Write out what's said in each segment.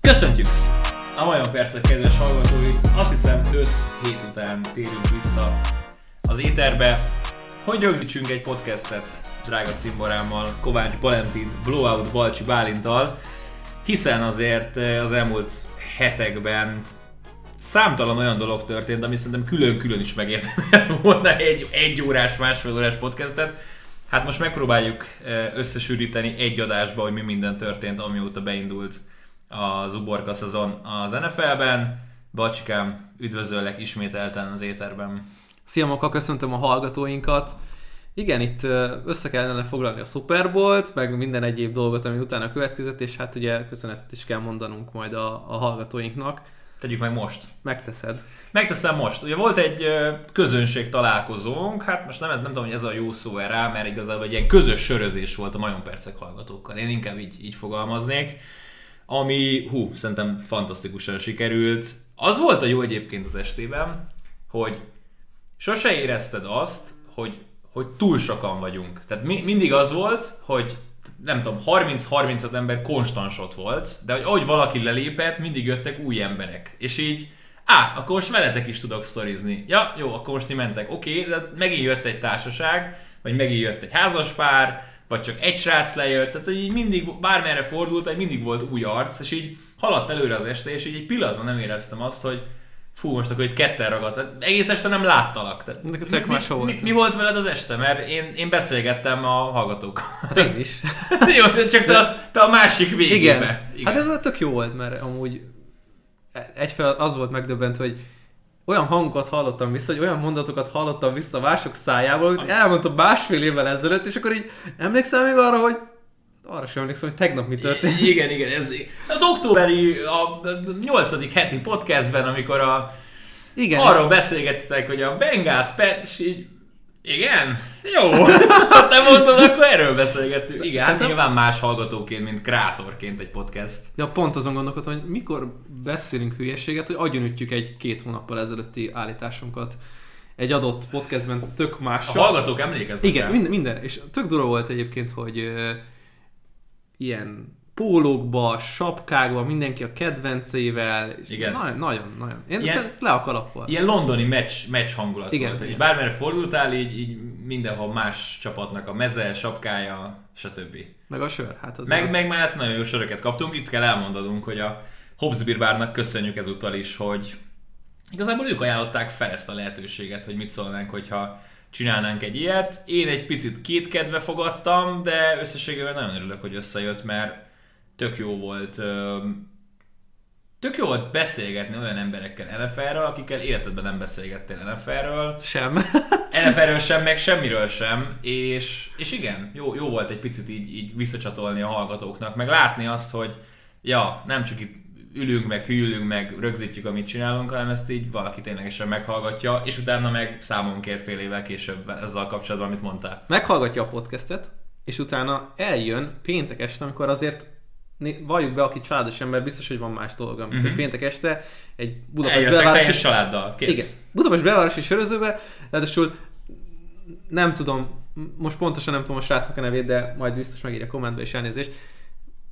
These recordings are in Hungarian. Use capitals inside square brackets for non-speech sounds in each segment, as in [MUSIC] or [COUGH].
Köszöntjük a Majon Percek kedves hallgatóit! Azt hiszem 5 hét után térünk vissza az éterbe, hogy rögzítsünk egy podcastet drága cimborámmal, Kovács Balentin, Blowout Balcsi Bálintal, hiszen azért az elmúlt hetekben számtalan olyan dolog történt, ami szerintem külön-külön is megérdemelhet volna egy egy órás, másfél órás podcastet. Hát most megpróbáljuk összesűríteni egy adásba, hogy mi minden történt, amióta beindult az uborka szezon az NFL-ben. Bacsikám, üdvözöllek ismételten az éterben. Szia Moka, köszöntöm a hallgatóinkat. Igen, itt össze kellene foglalni a Super Bowl-t, meg minden egyéb dolgot, ami utána következett, és hát ugye köszönetet is kell mondanunk majd a, a hallgatóinknak. Tegyük meg most. Megteszed. Megteszem most. Ugye volt egy közönség találkozónk, hát most nem, nem tudom, hogy ez a jó szó rá, mert igazából egy ilyen közös sörözés volt a Majon Percek hallgatókkal. Én inkább így, így fogalmaznék. Ami, hú, szerintem fantasztikusan sikerült. Az volt a jó egyébként az estében, hogy sose érezted azt, hogy, hogy túl sokan vagyunk. Tehát mi, mindig az volt, hogy nem tudom, 30-35 ember konstansot volt, de hogy ahogy valaki lelépett, mindig jöttek új emberek. És így, á, akkor most veletek is tudok sztorizni. Ja, jó, akkor most ti mentek. Oké, okay, de megint jött egy társaság, vagy megint jött egy házaspár, vagy csak egy srác lejött, tehát hogy így mindig, bármerre fordult, egy mindig volt új arc, és így haladt előre az este, és így egy pillanatban nem éreztem azt, hogy fú, most akkor itt ketten ragadt. Tehát egész este nem láttalak. Tehát mi, mi, mi, mi, volt veled az este? Mert én, én beszélgettem a hallgatókkal. Hát én is. [LAUGHS] jó, csak te, te a másik végébe. Igen. Igen. Hát ez tök jó volt, mert amúgy egyfelől az volt megdöbbent, hogy olyan hangokat hallottam vissza, hogy olyan mondatokat hallottam vissza mások szájából, amit elmondtam másfél évvel ezelőtt, és akkor így emlékszem még arra, hogy arra sem emlékszem, hogy tegnap mi történt. Igen, igen, ez az októberi, a 8. heti podcastben, amikor a igen. arról beszélgettek, hogy a Bengals és így igen? Jó. Ha te mondod, akkor erről beszélgettünk. Igen, hát Szerintem... hát nyilván más hallgatóként, mint krátorként egy podcast. Ja, pont azon gondolkodtam, hogy mikor beszélünk hülyeséget, hogy agyonütjük egy két hónappal ezelőtti állításunkat egy adott podcastben tök más. A hallgatók emlékeznek Igen, minden, minden. És tök durva volt egyébként, hogy ilyen pólókba, sapkákba, mindenki a kedvencével. Igen. Nagyon, nagyon, nagyon. Én ilyen, le a kalappal. Ilyen londoni meccs, meccs hangulat igen, volt. Igen. Bármere fordultál, így, így mindenhol más csapatnak a meze, sapkája, stb. Meg a sör, hát az Meg, az... meg már nagyon jó söröket kaptunk. Itt kell elmondanunk, hogy a Hobbs köszönjük ezúttal is, hogy igazából ők ajánlották fel ezt a lehetőséget, hogy mit szólnánk, hogyha csinálnánk egy ilyet. Én egy picit kétkedve fogadtam, de összességében nagyon örülök, hogy összejött, mert tök jó volt tök jó volt beszélgetni olyan emberekkel NFL-ről, akikkel életedben nem beszélgettél NFL-ről. Sem. NFL-ről sem, meg semmiről sem, és, és igen, jó, jó volt egy picit így, így visszacsatolni a hallgatóknak, meg látni azt, hogy ja, nem csak itt ülünk, meg hűlünk, meg rögzítjük, amit csinálunk, hanem ezt így valaki ténylegesen meghallgatja, és utána meg számon kér fél évvel később ezzel kapcsolatban, amit mondtál. Meghallgatja a podcastet, és utána eljön péntek este, amikor azért valljuk be, aki családos ember, biztos, hogy van más dolga, mint uh-huh. péntek este egy Budapest belvárosi... családdal, kész. Igen, Budapest belvárosi sörözőbe, ráadásul nem tudom, most pontosan nem tudom a srácnak a nevét, de majd biztos megírja a kommentbe és elnézést.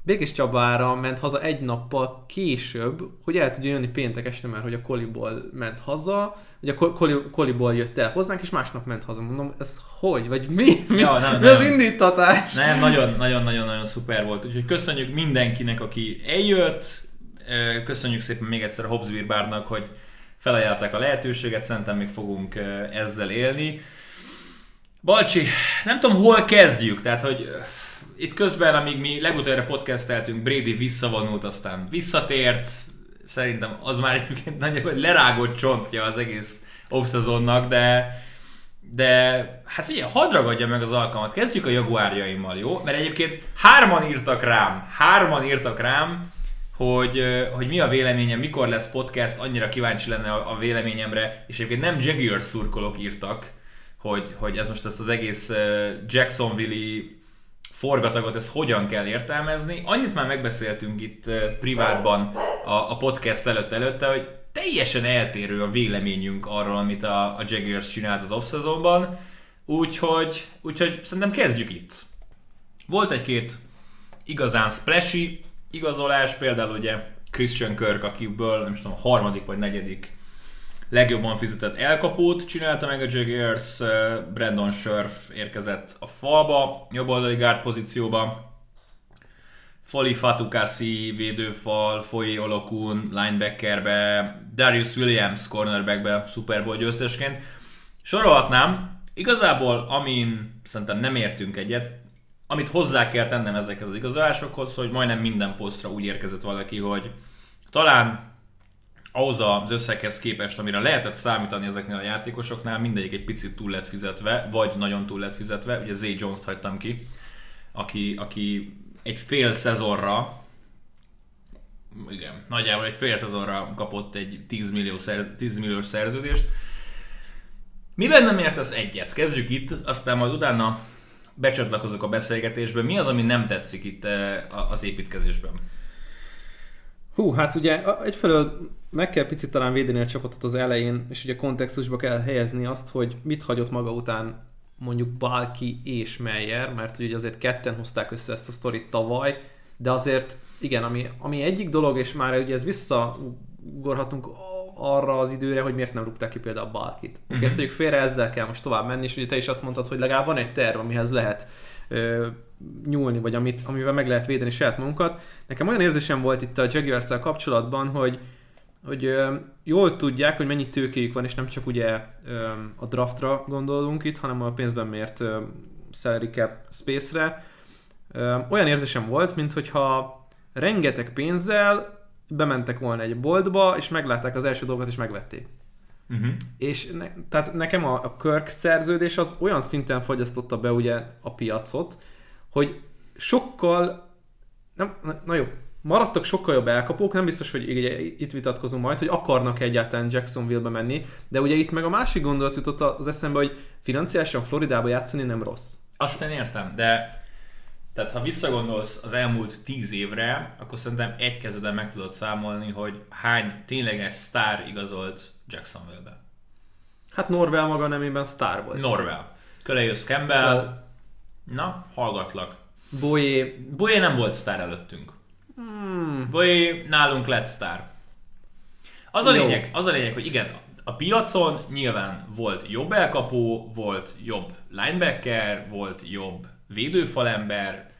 Békés Csabára ment haza egy nappal később, hogy el tudja jönni péntek este, mert hogy a koliból ment haza, hogy a koliból jött el hozzánk, és másnap ment haza. Mondom, ez hogy? Vagy mi? Mi, ja, nem, mi nem. az indítatás? Nem, nagyon-nagyon-nagyon szuper volt. Úgyhogy köszönjük mindenkinek, aki eljött. Köszönjük szépen még egyszer a Hobbs Bárnak, hogy felajánlották a lehetőséget, szerintem még fogunk ezzel élni. Balcsi, nem tudom, hol kezdjük, tehát hogy itt közben, amíg mi legutoljára podcasteltünk, Brady visszavonult, aztán visszatért, szerintem az már egyébként nagyon lerágott csontja az egész off de de hát figyelj, hadd ragadja meg az alkalmat. Kezdjük a jaguárjaimmal, jó? Mert egyébként hárman írtak rám, hárman írtak rám, hogy, hogy mi a véleményem, mikor lesz podcast, annyira kíváncsi lenne a véleményemre, és egyébként nem Jaguar szurkolók írtak, hogy, hogy ez most ezt az egész Jacksonville-i forgatagot, ezt hogyan kell értelmezni. Annyit már megbeszéltünk itt privátban a, a podcast előtt előtte, hogy teljesen eltérő a véleményünk arról, amit a, a Jaguars csinált az off-szezonban, úgyhogy, úgyhogy szerintem kezdjük itt. Volt egy-két igazán splashy igazolás, például ugye Christian Kirk, akiből nem is tudom, a harmadik vagy negyedik legjobban fizetett elkapót csinálta meg a Jaguars, Brandon Scherf érkezett a falba, jobboldali guard pozícióba, Foli Fatukasi védőfal, Foyi Olokun linebackerbe, Darius Williams cornerbackbe Super Bowl győztesként. Sorolhatnám, igazából amin szerintem nem értünk egyet, amit hozzá kell tennem ezekhez az igazolásokhoz, hogy majdnem minden posztra úgy érkezett valaki, hogy talán ahhoz az összeghez képest, amire lehetett számítani ezeknél a játékosoknál, mindegyik egy picit túl lett fizetve, vagy nagyon túl lett fizetve. Ugye Zay Jones-t hagytam ki, aki, aki egy fél szezonra, igen, nagyjából egy fél szezonra kapott egy 10, millió szerz, 10 milliós szerződést. Miben nem értesz egyet? Kezdjük itt, aztán majd utána becsatlakozok a beszélgetésbe. Mi az, ami nem tetszik itt eh, az építkezésben? Hú, hát ugye egyfelől meg kell picit talán védeni a csapatot az elején, és ugye kontextusba kell helyezni azt, hogy mit hagyott maga után mondjuk Balki és Meyer, mert ugye azért ketten hozták össze ezt a sztorit tavaly, de azért igen, ami, ami egyik dolog, és már ugye ez visszagorhatunk arra az időre, hogy miért nem rúgták ki például a Balkit. Ezt tegyük félre, ezzel kell most tovább menni, és ugye te is azt mondtad, hogy legalább van egy terv, amihez lehet nyúlni, vagy amit, amivel meg lehet védeni saját magunkat. Nekem olyan érzésem volt itt a jaguars kapcsolatban, hogy hogy jól tudják, hogy mennyi tőkéjük van, és nem csak ugye a draftra gondolunk itt, hanem a pénzben mért salary cap space-re. Olyan érzésem volt, mintha rengeteg pénzzel bementek volna egy boltba, és meglátták az első dolgot, és megvették. Uh-huh. És ne, tehát nekem a, a Kirk szerződés az olyan szinten fogyasztotta be ugye a piacot, hogy sokkal, nem, na, na jó, maradtak sokkal jobb elkapók, nem biztos, hogy ugye, itt vitatkozunk majd, hogy akarnak egyáltalán Jacksonville-be menni, de ugye itt meg a másik gondolat jutott az eszembe, hogy financiálisan Floridába játszani nem rossz. Azt én értem, de tehát ha visszagondolsz az elmúlt tíz évre, akkor szerintem egy kezeden meg tudod számolni, hogy hány tényleges sztár igazolt Jacksonville-be. Hát Norvel maga nemében sztár volt. Norvel. Kölejősz Campbell. Well. Na, hallgatlak. Boyé. Boyé nem volt sztár előttünk. Hmm. Boyé nálunk lett sztár. Az a, lényeg, az a lényeg, hogy igen, a piacon nyilván volt jobb elkapó, volt jobb linebacker, volt jobb védőfalember,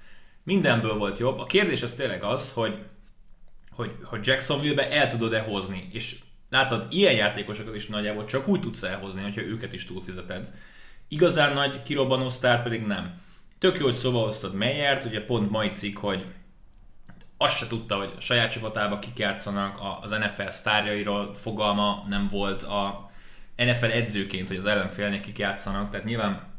mindenből volt jobb. A kérdés az tényleg az, hogy, hogy, hogy Jacksonville-be el tudod-e hozni, és látod, ilyen játékosokat is nagyjából csak úgy tudsz elhozni, hogyha őket is túlfizeted. Igazán nagy kirobbanó sztár pedig nem. Tök jó, hogy szóba hoztad Meyert, ugye pont mai cikk, hogy azt se tudta, hogy a saját csapatába kik játszanak, az NFL sztárjairól fogalma nem volt a NFL edzőként, hogy az ellenfélnek kik játszanak, tehát nyilván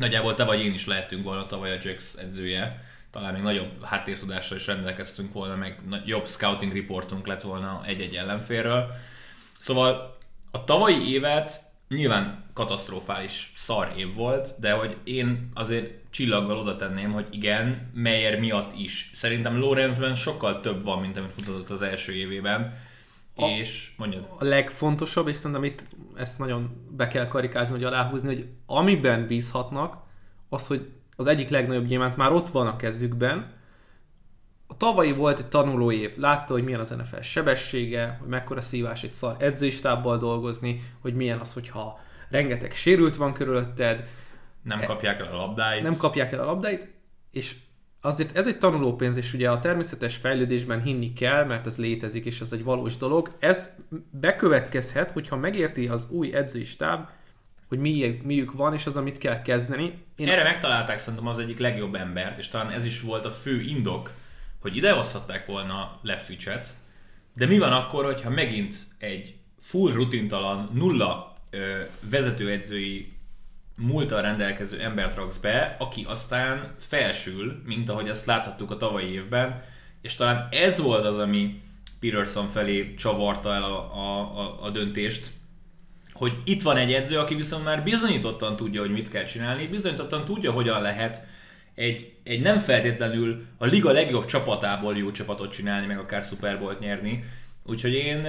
Nagyjából te vagy én is lehetünk volna tavaly a Jax edzője, talán még nagyobb háttértudással is rendelkeztünk volna, meg jobb scouting reportunk lett volna egy-egy ellenfélről. Szóval a tavalyi évet nyilván katasztrofális szar év volt, de hogy én azért csillaggal oda tenném, hogy igen, Meyer miatt is. Szerintem Lorenzben sokkal több van, mint amit mutatott az első évében. A, és mondjad. A legfontosabb, és szerintem itt ezt nagyon be kell karikázni, hogy aláhúzni, hogy amiben bízhatnak, az, hogy az egyik legnagyobb gyémánt már ott van a kezükben. A tavalyi volt egy tanuló év, látta, hogy milyen az NFL sebessége, hogy mekkora szívás egy szar edzőistábbal dolgozni, hogy milyen az, hogyha rengeteg sérült van körülötted. Nem kapják el a labdáit. Nem kapják el a labdáit, és azért ez egy tanulópénz, és ugye a természetes fejlődésben hinni kell, mert ez létezik, és ez egy valós dolog. Ez bekövetkezhet, hogyha megérti az új edzői stáb, hogy mi, miük van, és az, amit kell kezdeni. Én Erre megtalálták szerintem az egyik legjobb embert, és talán ez is volt a fő indok, hogy idehozhatták volna Leftwich-et, de mi van akkor, hogyha megint egy full rutintalan, nulla ö, vezetőedzői múltal rendelkező embert raksz be, aki aztán felsül, mint ahogy azt láthattuk a tavalyi évben, és talán ez volt az, ami Peterson felé csavarta el a, a, a, a döntést, hogy itt van egy edző, aki viszont már bizonyítottan tudja, hogy mit kell csinálni, bizonyítottan tudja, hogyan lehet egy, egy nem feltétlenül a liga legjobb csapatából jó csapatot csinálni, meg akár Super Bowl-t nyerni. Úgyhogy én,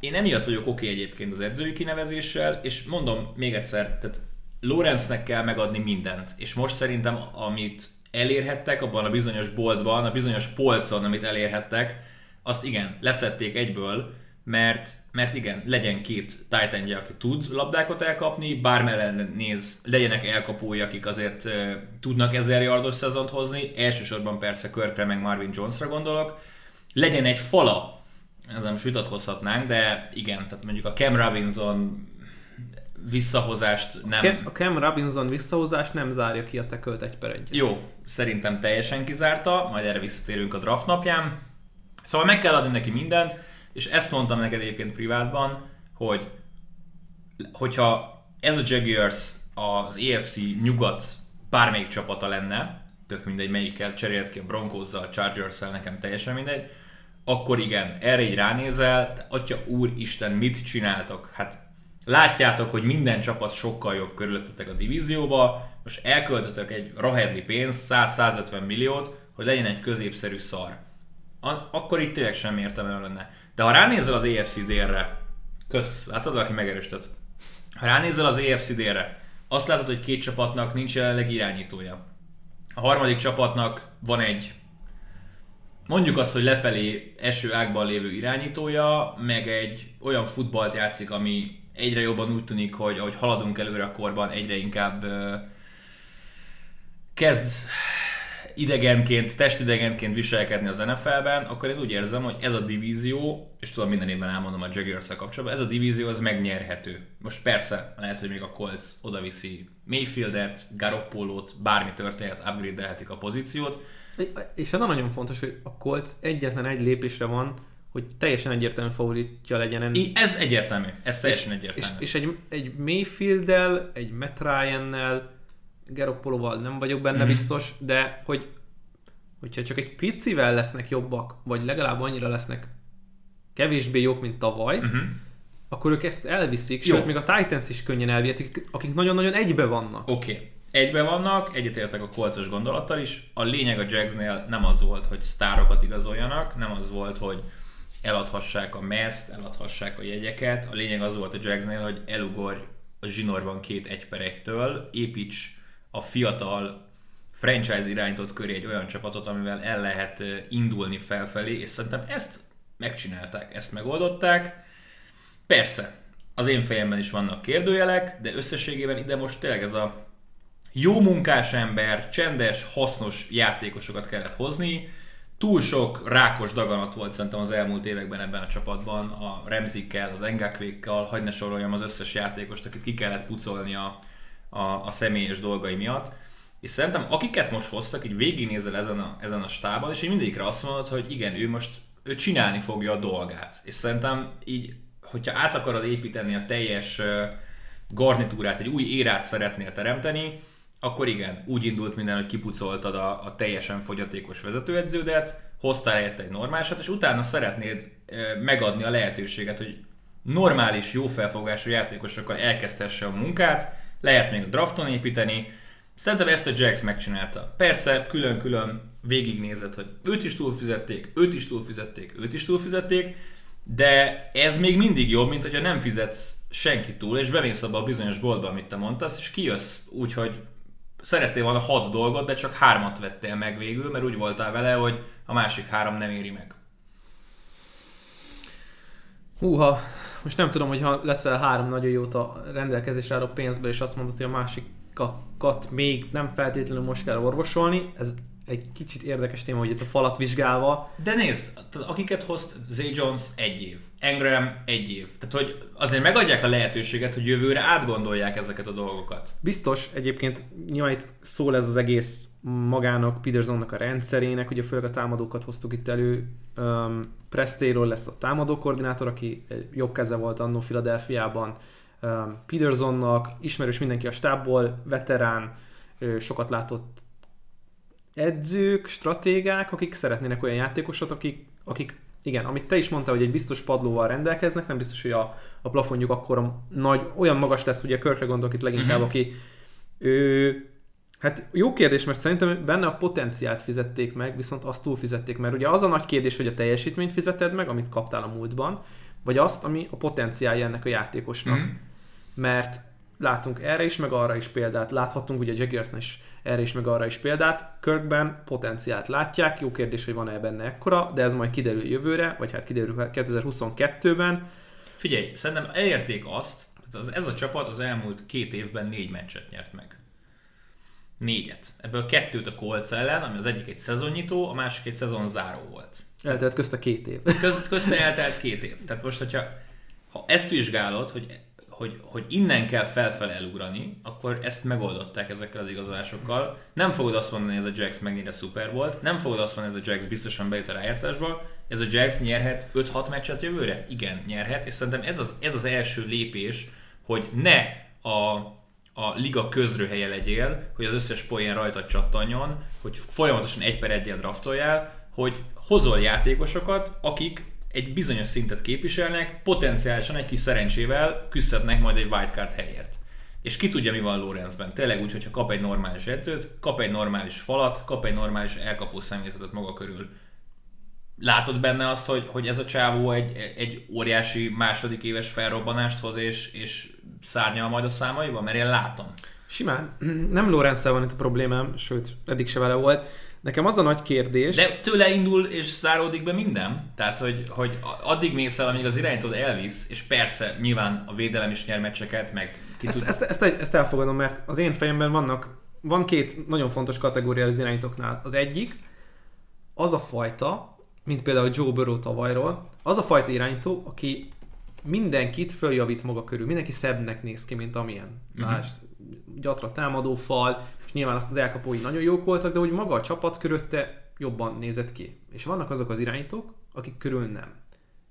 én emiatt vagyok oké okay egyébként az edzői kinevezéssel, és mondom még egyszer, tehát Lorenznek kell megadni mindent, és most szerintem, amit elérhettek abban a bizonyos boltban, a bizonyos polcon, amit elérhettek, azt igen, leszették egyből, mert, mert igen, legyen két titan aki tud labdákat elkapni, bármellen néz, legyenek elkapói, akik azért uh, tudnak ezer yardos szezont hozni, elsősorban persze Körkre meg Marvin Jonesra gondolok, legyen egy fala, ezzel most vitatkozhatnánk, de igen, tehát mondjuk a Cam Robinson visszahozást nem... A Cam Robinson visszahozást nem zárja ki a tekölt egy per egy. Jó, szerintem teljesen kizárta, majd erre visszatérünk a draft napján. Szóval meg kell adni neki mindent, és ezt mondtam neked egyébként privátban, hogy hogyha ez a Jaguars az EFC nyugat bármelyik csapata lenne, tök mindegy melyikkel cserélt ki a Broncos-zal, chargers nekem teljesen mindegy, akkor igen, erre így ránézel, te atya úr Isten, mit csináltok? Hát látjátok, hogy minden csapat sokkal jobb körülöttetek a divízióba, most elköltötök egy rahedli pénzt, 100-150 milliót, hogy legyen egy középszerű szar. Akkor itt tényleg semmi értelme lenne. De ha ránézel az EFC délre, kösz, látod, aki megerősített. Ha ránézel az EFC délre, azt látod, hogy két csapatnak nincs jelenleg irányítója. A harmadik csapatnak van egy mondjuk azt, hogy lefelé eső ágban lévő irányítója, meg egy olyan futballt játszik, ami egyre jobban úgy tűnik, hogy ahogy haladunk előre a korban, egyre inkább uh, kezd idegenként, testidegenként viselkedni az NFL-ben, akkor én úgy érzem, hogy ez a divízió, és tudom minden évben elmondom a jaguars kapcsolatban, ez a divízió az megnyerhető. Most persze, lehet, hogy még a Colts odaviszi Mayfieldet, Garoppolót, bármi történhet, upgrade a pozíciót. És ez nagyon fontos, hogy a Colts egyetlen egy lépésre van, hogy teljesen egyértelmű favoritja legyen. I, ez egyértelmű, ez teljesen egyértelmű. És, és egy, egy Mayfield-del, egy Matt Ryan-nel, Geroppolóval nem vagyok benne mm-hmm. biztos, de hogy hogyha csak egy picivel lesznek jobbak, vagy legalább annyira lesznek kevésbé jók, mint tavaly, uh-huh. akkor ők ezt elviszik, Jó. sőt, még a Titans is könnyen elvihetik, akik nagyon-nagyon egybe vannak. Oké. Okay. Egybe vannak, egyetértek a kolcos gondolattal is. A lényeg a Jacksnél nem az volt, hogy sztárokat igazoljanak, nem az volt, hogy eladhassák a meszt, eladhassák a jegyeket. A lényeg az volt a Jacksnél, hogy elugorj a zsinorban két egy per egytől, építs a fiatal franchise irányított köré egy olyan csapatot, amivel el lehet indulni felfelé, és szerintem ezt megcsinálták, ezt megoldották. Persze, az én fejemben is vannak kérdőjelek, de összességében ide most tényleg ez a jó munkás ember, csendes, hasznos játékosokat kellett hozni. Túl sok rákos daganat volt szerintem az elmúlt években ebben a csapatban, a Remzikkel, az Engakvékkal, hagyd ne soroljam az összes játékost, akit ki kellett pucolni a, a, a személyes dolgai miatt. És szerintem akiket most hoztak, így végignézel ezen a, ezen a stábon, és így mindegyikre azt mondod, hogy igen, ő most ő csinálni fogja a dolgát. És szerintem így, hogyha át akarod építeni a teljes garnitúrát, egy új érát szeretnél teremteni, akkor igen, úgy indult minden, hogy kipucoltad a, a teljesen fogyatékos vezetőedződet, hoztál helyette egy normálisat, és utána szeretnéd megadni a lehetőséget, hogy normális, jó felfogású játékosokkal elkezdhesse a munkát, lehet még a drafton építeni, Szerintem ezt a Jax megcsinálta. Persze, külön-külön végignézett, hogy őt is túlfizették, őt is túlfizették, őt is túlfizették, de ez még mindig jobb, mint hogyha nem fizetsz senki túl, és bemész abba a bizonyos boltba, amit te mondtasz, és kijössz úgy, hogy szerettél volna hat dolgot, de csak hármat vettél meg végül, mert úgy voltál vele, hogy a másik három nem éri meg. Húha, most nem tudom, hogy ha leszel három nagyon jót a rendelkezésre álló pénzből, és azt mondod, hogy a másik kat még nem feltétlenül most kell orvosolni. Ez egy kicsit érdekes téma, hogy itt a falat vizsgálva. De nézd, akiket hozt Zay Jones egy év, Engram egy év. Tehát, hogy azért megadják a lehetőséget, hogy jövőre átgondolják ezeket a dolgokat. Biztos, egyébként nyilván itt szól ez az egész magának, Petersonnak a rendszerének, ugye főleg a támadókat hoztuk itt elő. Um, Prestéről lesz a támadó koordinátor, aki jobb keze volt annó Filadelfiában Um, Petersonnak, ismerős mindenki a stábból, veterán, sokat látott edzők, stratégák, akik szeretnének olyan játékosot, akik, akik igen, amit te is mondtál, hogy egy biztos padlóval rendelkeznek, nem biztos, hogy a, a plafonjuk akkor nagy, olyan magas lesz, ugye Körkre gondolok itt leginkább, uh-huh. aki ő, hát jó kérdés, mert szerintem benne a potenciált fizették meg, viszont azt túl fizették, mert ugye az a nagy kérdés, hogy a teljesítményt fizeted meg, amit kaptál a múltban, vagy azt, ami a potenciálja ennek a játékosnak. Uh-huh mert látunk erre is, meg arra is példát. Láthattunk ugye Jaguars is erre is, meg arra is példát. Kirkben potenciált látják, jó kérdés, hogy van-e benne ekkora, de ez majd kiderül jövőre, vagy hát kiderül 2022-ben. Figyelj, szerintem elérték azt, az, ez a csapat az elmúlt két évben négy meccset nyert meg. Négyet. Ebből kettőt a Colts ellen, ami az egyik egy szezonnyitó, a másik egy szezonzáró volt. Eltelt közte két év. Köz, közte eltelt két év. Tehát most, hogyha ha ezt vizsgálod, hogy, hogy, hogy innen kell felfele elugrani, akkor ezt megoldották ezekkel az igazolásokkal. Nem fogod azt mondani, hogy ez a Jax a szuper volt, nem fogod azt mondani, hogy ez a Jax biztosan bejut a rájátszásba, ez a Jax nyerhet 5-6 meccset jövőre? Igen, nyerhet, és szerintem ez az, ez az első lépés, hogy ne a, a liga közrőhelye legyél, hogy az összes poén rajta csattanjon, hogy folyamatosan egy per egyel draftoljál, hogy hozol játékosokat, akik egy bizonyos szintet képviselnek, potenciálisan egy kis szerencsével küzdhetnek majd egy wildcard helyért. És ki tudja, mi van Lorenzben. Tényleg úgy, hogyha kap egy normális edzőt, kap egy normális falat, kap egy normális elkapó személyzetet maga körül. Látod benne azt, hogy, hogy ez a csávó egy, egy óriási második éves felrobbanást hoz, és, és szárnyal majd a számaival? Mert én látom. Simán. Nem lorenz van itt a problémám, sőt, eddig se vele volt Nekem az a nagy kérdés... De tőle indul és záródik be minden. Tehát, hogy, hogy addig mész el, amíg az irányítod elvisz, és persze nyilván a védelem is nyer meccseket, meg ezt, tud... ezt, ezt, ezt, elfogadom, mert az én fejemben vannak, van két nagyon fontos kategória az irányítóknál. Az egyik, az a fajta, mint például Joe Burrow tavalyról, az a fajta irányító, aki mindenkit följavít maga körül, mindenki szebbnek néz ki, mint amilyen. Uh-huh. Lásd, gyatra támadó fal, és nyilván azt az elkapói nagyon jók voltak, de hogy maga a csapat körötte jobban nézett ki. És vannak azok az irányítók, akik körül nem.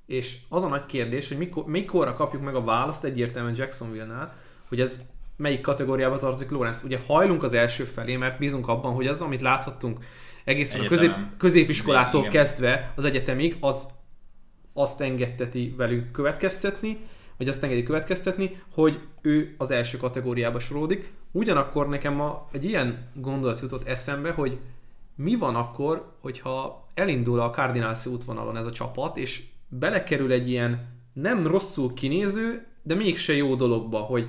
És az a nagy kérdés, hogy mikor, mikorra kapjuk meg a választ egyértelműen Jacksonville-nál, hogy ez melyik kategóriába tartozik Lorenz. Ugye hajlunk az első felé, mert bízunk abban, hogy az, amit láthattunk egészen a közép, középiskolától Igen. kezdve az egyetemig, az azt engedteti velünk következtetni, vagy azt engedi következtetni, hogy ő az első kategóriába sorolódik. Ugyanakkor nekem ma egy ilyen gondolat jutott eszembe, hogy mi van akkor, hogyha elindul a Cardinals útvonalon ez a csapat, és belekerül egy ilyen nem rosszul kinéző, de mégse jó dologba, hogy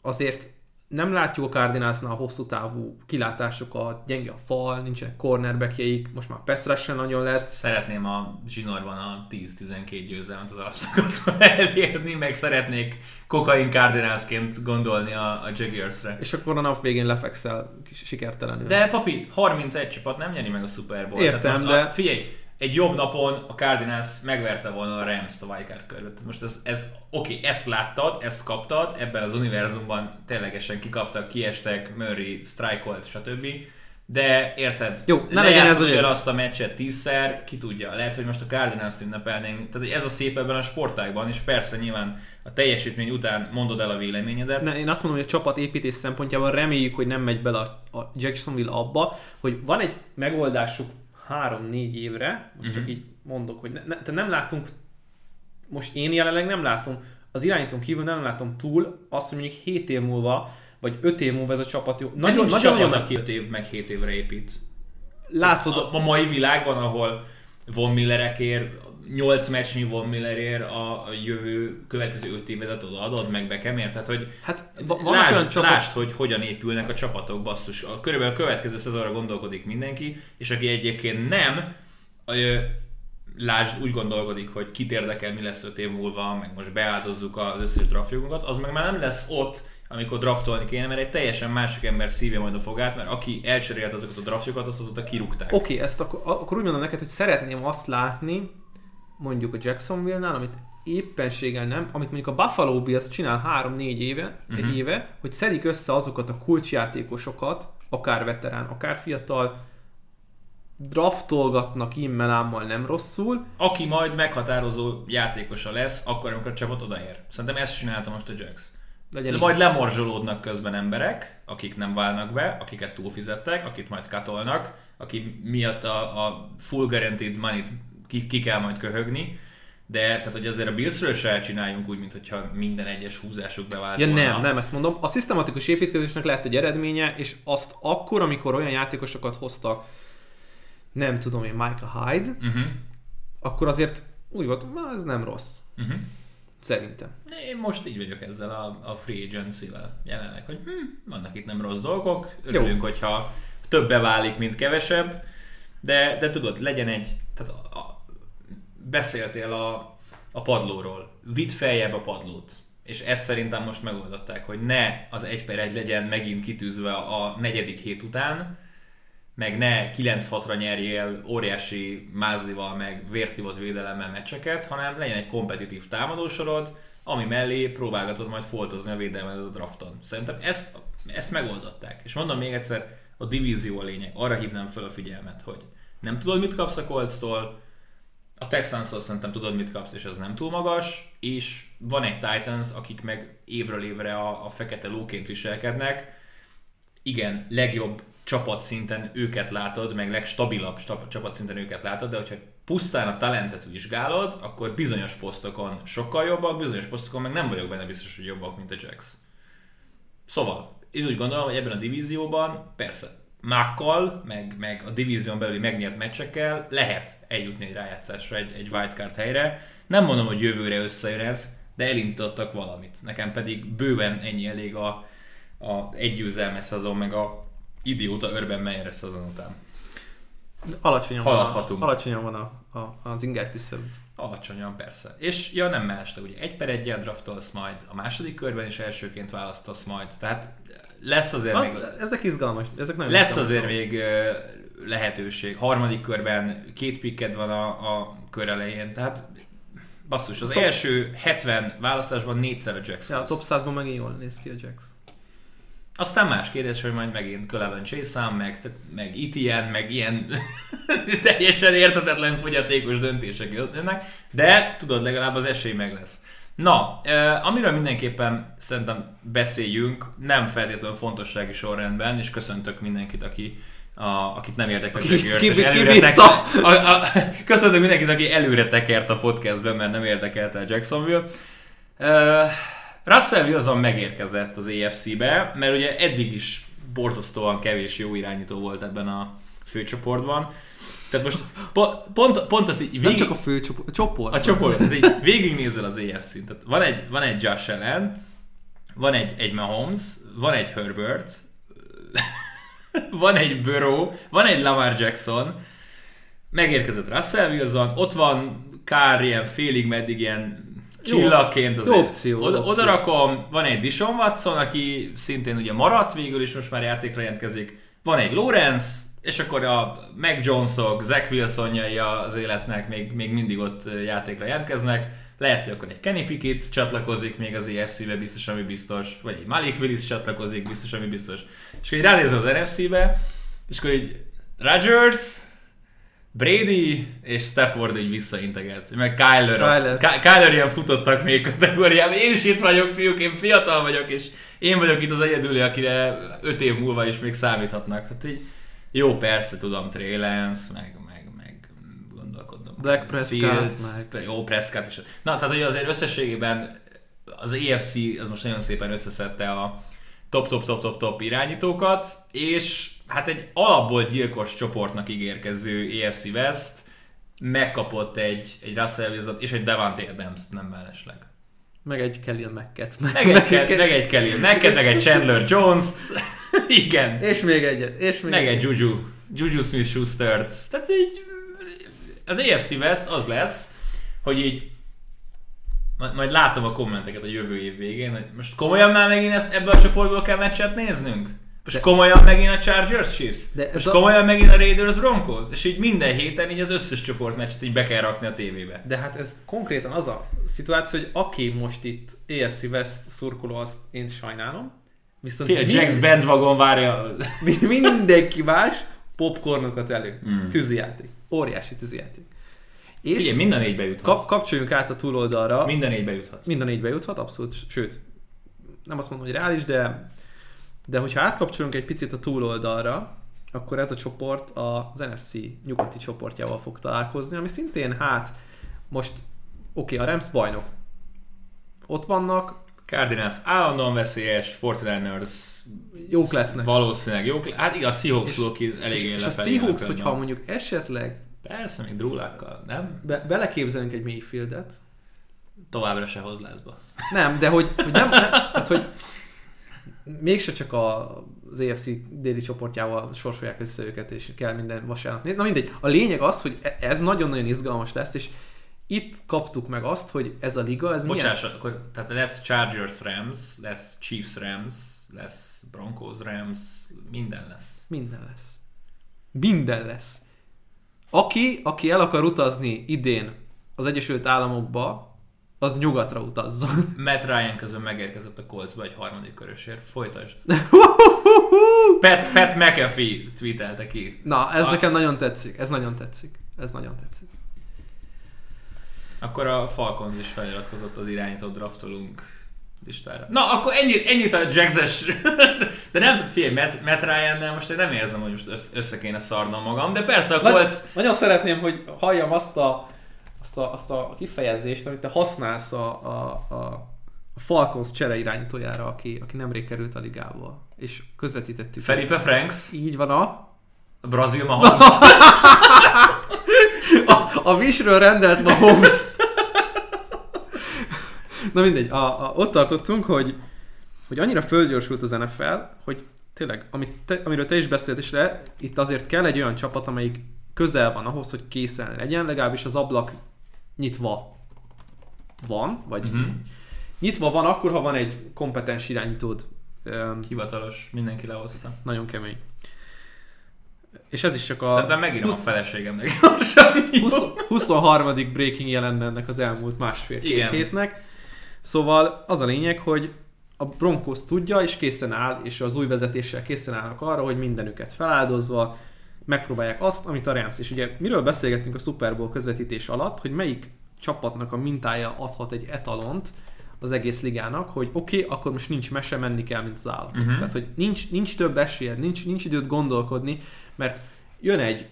azért nem látjuk a Cardinalsnál hosszú távú kilátásokat, gyenge a fal, nincsenek cornerbackjeik, most már Pestra sem nagyon lesz. Szeretném a zsinórban a 10-12 győzelmet az alapszakaszban [LAUGHS] elérni, meg szeretnék kokain Cardinalsként gondolni a, a Jaguars-re. És akkor a nap végén lefekszel sikertelenül. De papi, 31 csapat nem nyeri meg a Super Bowl. Értem, de... A, figyelj, egy jobb napon a Cardinals megverte volna a Rams-t a wildcard körbe. Tehát most ez, ez oké, okay, ezt láttad, ezt kaptad, ebben az univerzumban ténylegesen kikaptak, kiestek, Murray, strikeolt, stb. De érted, Jó, ne legyen ez olyan. azt a meccset tízszer, ki tudja. Lehet, hogy most a Cardinals ünnepelnénk. Tehát ez a szép ebben a sportágban, és persze nyilván a teljesítmény után mondod el a véleményedet. Ne, én azt mondom, hogy a csapat építés szempontjából reméljük, hogy nem megy bele a, a Jacksonville abba, hogy van egy megoldásuk három-négy évre, most uh-huh. csak mhm. így mondok, hogy ne, ne, te nem látunk, most én jelenleg nem látom, az irányítón kívül nem látom túl azt, hogy mondjuk 7 év múlva, vagy 5 év múlva ez a csapat jó. Nagyon, nagyon, nagyon, aki 5 év meg 7 évre épít. Látod, a, a mai világban, ahol Von Millerekért 8 meccsnyi Von Millerért a, a jövő következő 5 évet odaadod meg Beckhamért, tehát hogy hát, lásd, csapat... lásd, hogy hogyan épülnek a csapatok, basszus. A, körülbelül a következő szezonra gondolkodik mindenki, és aki egyébként nem, lásd, úgy gondolkodik, hogy kit érdekel, mi lesz 5 év múlva, meg most beáldozzuk az összes draftjogunkat, az meg már nem lesz ott, amikor draftolni kéne, mert egy teljesen másik ember szívja majd a fogát, mert aki elcserélt azokat a draftjokat, azt azóta kirúgták. Oké, okay, ezt akkor, akkor úgy mondom neked, hogy szeretném azt látni, mondjuk a Jacksonville-nál, amit éppenséggel nem, amit mondjuk a Buffalo Bills csinál 3-4 éve, uh-huh. egy éve, hogy szedik össze azokat a kulcsjátékosokat, akár veterán, akár fiatal, draftolgatnak immelámmal nem rosszul. Aki majd meghatározó játékosa lesz, akkor, amikor a csapat odaér. Szerintem ezt csinálta most a Jacks. Legyen De majd lemorzsolódnak közben emberek, akik nem válnak be, akiket túlfizettek, akit majd katolnak, aki miatt a, a full guaranteed money ki, ki kell majd köhögni, de tehát, hogy azért a Billsről se csináljunk úgy, mintha minden egyes húzásuk bevált ja, volna. nem, nem, ezt mondom. A szisztematikus építkezésnek lett egy eredménye, és azt akkor, amikor olyan játékosokat hoztak, nem tudom én, Michael Hyde, uh-huh. akkor azért úgy volt, ez nem rossz. Uh-huh. Szerintem. Én most így vagyok ezzel a, a free agency-vel jelenleg, hogy hm, vannak itt nem rossz dolgok, örülünk, Jó. hogyha többe válik, mint kevesebb, de, de tudod, legyen egy, tehát a, a, beszéltél a, a padlóról, vidd feljebb a padlót, és ezt szerintem most megoldották, hogy ne az 1 per 1 legyen megint kitűzve a negyedik hét után, meg ne 9-6-ra nyerjél óriási mázlival, meg vértivott védelemmel meccseket, hanem legyen egy kompetitív támadósorod, ami mellé próbálgatod majd foltozni a védelmet a drafton. Szerintem ezt, ezt megoldották. És mondom még egyszer, a divízió a lényeg. Arra hívnám fel a figyelmet, hogy nem tudod, mit kapsz a Colts-tól, a texans szerintem tudod, mit kapsz, és ez nem túl magas, és van egy Titans, akik meg évről évre a, a fekete lóként viselkednek. Igen, legjobb csapatszinten őket látod, meg legstabilabb csapatszinten őket látod, de hogyha pusztán a talentet vizsgálod, akkor bizonyos posztokon sokkal jobbak, bizonyos posztokon meg nem vagyok benne biztos, hogy jobbak, mint a Jacks. Szóval, én úgy gondolom, hogy ebben a divízióban persze mákkal, meg, meg a divízión belüli megnyert meccsekkel lehet eljutni egy rájátszásra, egy, egy wildcard helyre. Nem mondom, hogy jövőre összejön ez, de elindítottak valamit. Nekem pedig bőven ennyi elég a, a egy győzelmes szezon, meg a idióta Urban Meyer szezon után. Alacsonyan Haladhatunk. van, a, alacsonyan van a, a, az inger küszöb. Alacsonyan, persze. És ja, nem más, de ugye egy per egyel draftolsz majd, a második körben is elsőként választasz majd. Tehát lesz azért az, még... Ezek izgalmas, ezek nagyon Lesz izgalmas azért még lehetőség. Harmadik körben két pikked van a, a kör elején, tehát basszus, az top... első 70 választásban négyszer a Jax. Ja, a top 100-ban megint jól néz ki a Jax. Aztán más kérdés, hogy majd megint Cleven chase meg, meg ETN, meg ilyen [LAUGHS] teljesen értetetlen fogyatékos döntések jönnek, de tudod, legalább az esély meg lesz. Na, eh, amiről mindenképpen szerintem beszéljünk, nem feltétlenül fontossági sorrendben, és köszöntök mindenkit, aki a, akit nem érdekel a Jaguars, ki, ki, előre tek, a, a, [LAUGHS] köszöntök mindenkit, aki előre tekert a podcastben, mert nem érdekelte a Jacksonville. Uh, Russell Wilson megérkezett az AFC-be, mert ugye eddig is borzasztóan kevés jó irányító volt ebben a főcsoportban. Tehát most po, pont, pont az így végig... Nem csak a fő csoport. A csoport. A csoport. Tehát így végignézel az AFC-n. Tehát van egy, van egy Josh Allen, van egy, egy Mahomes, van egy Herbert, [LAUGHS] van egy Burrow, van egy Lamar Jackson, megérkezett Russell Wilson, ott van Kár ilyen félig meddig ilyen csillagként az opció, oda, opció. oda rakom, van egy Dishon Watson, aki szintén ugye maradt végül is most már játékra jelentkezik, van egy Lawrence, és akkor a Mac Jonesok, Zach Wilsonjai az életnek még, még mindig ott játékra jelentkeznek. Lehet, hogy akkor egy Kenny Pickett csatlakozik még az EFC-be, biztos, ami biztos, vagy egy Malik Willis csatlakozik, biztos, ami biztos. És akkor így ránézel az NFC-be, és akkor így Rodgers, Brady és Stafford így visszaintegetsz. Meg Kyler. Kyler. Ky- Kyler ilyen futottak még kategóriában. Én is itt vagyok, fiúk, én fiatal vagyok, és én vagyok itt az egyedüli, akire öt év múlva is még számíthatnak. Tehát így, jó, persze tudom, Trey Lance, meg, meg, meg gondolkodom. Dak Prescott, Fields, meg. Jó, Prescott is. Na, tehát hogy azért összességében az EFC az most nagyon szépen összeszedte a top-top-top-top-top irányítókat, és hát egy alapból gyilkos csoportnak ígérkező EFC West megkapott egy, egy Russell wilson és egy Devante adams nem mellesleg. Meg egy Kellyan Macket. Meg, meg, egy, meg egy Kellyan Macket, meg egy Chandler Jones-t. [LAUGHS] Igen. És még egyet. És még meg egy Juju. Juju Smith-Schuster-t. Tehát így az AFC West az lesz, hogy így majd látom a kommenteket a jövő év végén, hogy most komolyan már megint ezt ebből a csoportból kell meccset néznünk? Most de, komolyan megint a Chargers Chiefs? De most a... komolyan megint a Raiders Broncos? És így minden héten így az összes csoportmeccset így be kell rakni a tévébe. De hát ez konkrétan az a szituáció, hogy aki most itt AFC West szurkoló, azt én sajnálom. Viszont Fél, mind... Jax Bandwagon várja. mindenki más popcornokat elő. Mm. Tűzijáték. Óriási tűzijáték. És Igen, minden négybe juthat. Kap, kapcsoljunk át a túloldalra. Minden négybe juthat. Minden négybe juthat, abszolút. Sőt, nem azt mondom, hogy reális, de de hogyha átkapcsolunk egy picit a túloldalra, akkor ez a csoport az NFC nyugati csoportjával fog találkozni, ami szintén hát most oké, okay, a Rams bajnok. Ott vannak. Cardinals állandóan veszélyes, 49ers jók lesznek. Valószínűleg jók. Hát igaz, a Seahawks és, elég És, és a Seahawks, hogyha mondjuk esetleg Persze, még drúlákkal, nem? Be, beleképzelünk egy Mayfieldet, Továbbra se hoz lázba. Nem, de hogy, hogy nem, nem hát, hogy mégse csak a, az EFC déli csoportjával sorsolják össze őket, és kell minden vasárnap nézni. Na mindegy, a lényeg az, hogy e- ez nagyon-nagyon izgalmas lesz, és itt kaptuk meg azt, hogy ez a liga, ez Bocsáss, milyen... akkor tehát lesz Chargers Rams, lesz Chiefs Rams, lesz Broncos Rams, minden lesz. Minden lesz. Minden lesz. Aki, aki el akar utazni idén az Egyesült Államokba, az nyugatra utazzon. [LAUGHS] Matt Ryan közben megérkezett a Coltsba egy harmadik körösért. Folytasd. [LAUGHS] Pat, Pat McAfee tweetelte ki. Na, ez A- nekem nagyon tetszik. Ez nagyon tetszik. Ez nagyon tetszik. Akkor a Falcons is feliratkozott az irányított draftolunk listára. Na, akkor ennyit, ennyit a Jags-es... [LAUGHS] De nem, tehát figyelj, Matt, Matt Ryan-nel most én nem érzem, hogy most össze, össze kéne szarnom magam, de persze a Nagy, Colts... nagyon szeretném, hogy halljam azt a, azt a, azt a kifejezést, amit te használsz a, a, a, a Falcons csere irányítójára, aki, aki nemrég került a ligába. És közvetítettük. Felipe Franks, Így van a... a Brazil [LAUGHS] Mahomes. A, Wishről rendelt Mahomes. Na mindegy, a, a, ott tartottunk, hogy, hogy annyira földgyorsult az NFL, hogy tényleg, amit te, amiről te is beszéltél, le, itt azért kell egy olyan csapat, amelyik közel van ahhoz, hogy készen legyen, legalábbis az ablak nyitva van, vagy Mhm. nyitva van akkor, ha van egy kompetens irányítód. Hivatalos, mindenki lehozta. nagyon kemény. És ez is csak a Szerintem megírom 20 a feleségemnek gyorsan. jó? 20, 23. breaking jelent ennek az elmúlt másfél-két hétnek. Szóval az a lényeg, hogy a Broncos tudja, és készen áll, és az új vezetéssel készen állnak arra, hogy mindenüket feláldozva megpróbálják azt, amit a Rams. És ugye miről beszélgettünk a Super Bowl közvetítés alatt, hogy melyik csapatnak a mintája adhat egy etalont az egész ligának, hogy oké, okay, akkor most nincs mese, menni kell, mint az állatok. Uh-huh. Tehát, hogy nincs, nincs több esélyed, nincs, nincs időt gondolkodni, mert jön egy,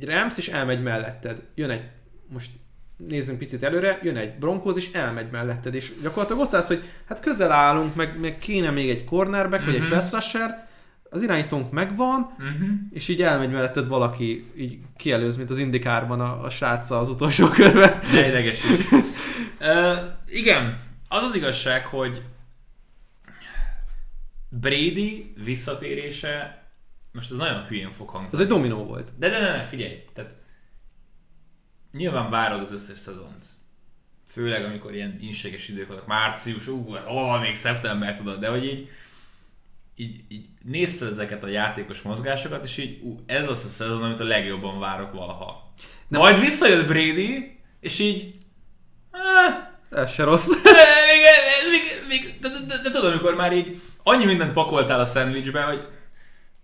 egy Rams, és elmegy melletted. Jön egy, most nézzünk picit előre, jön egy Broncos, és elmegy melletted, és gyakorlatilag ott állsz, hogy hát közel állunk, meg, meg kéne még egy cornerback, vagy egy Mhm. pass rusher, az irányítónk megvan, Mhm. és így elmegy melletted valaki, így kielőz, mint az indikárban a, a srácsa az utolsó körben. Ne idegesíts. uh, igen, az az igazság, hogy Brady visszatérése, most ez nagyon hülyén fog Ez hangzani. egy dominó volt. De de, de, de figyelj, tehát nyilván várod az összes szezont. Főleg amikor ilyen inséges idők vannak, március, ú, ó, még szeptember tudod, de hogy így, így, így nézted ezeket a játékos mozgásokat, és így ú, ez az a szezon, amit a legjobban várok valaha. Nem. Majd visszajött Brady, és így ah, Ez se rossz. de, még, még, még, de, de, de, de, tudod, amikor már így annyi mindent pakoltál a szendvicsbe, hogy,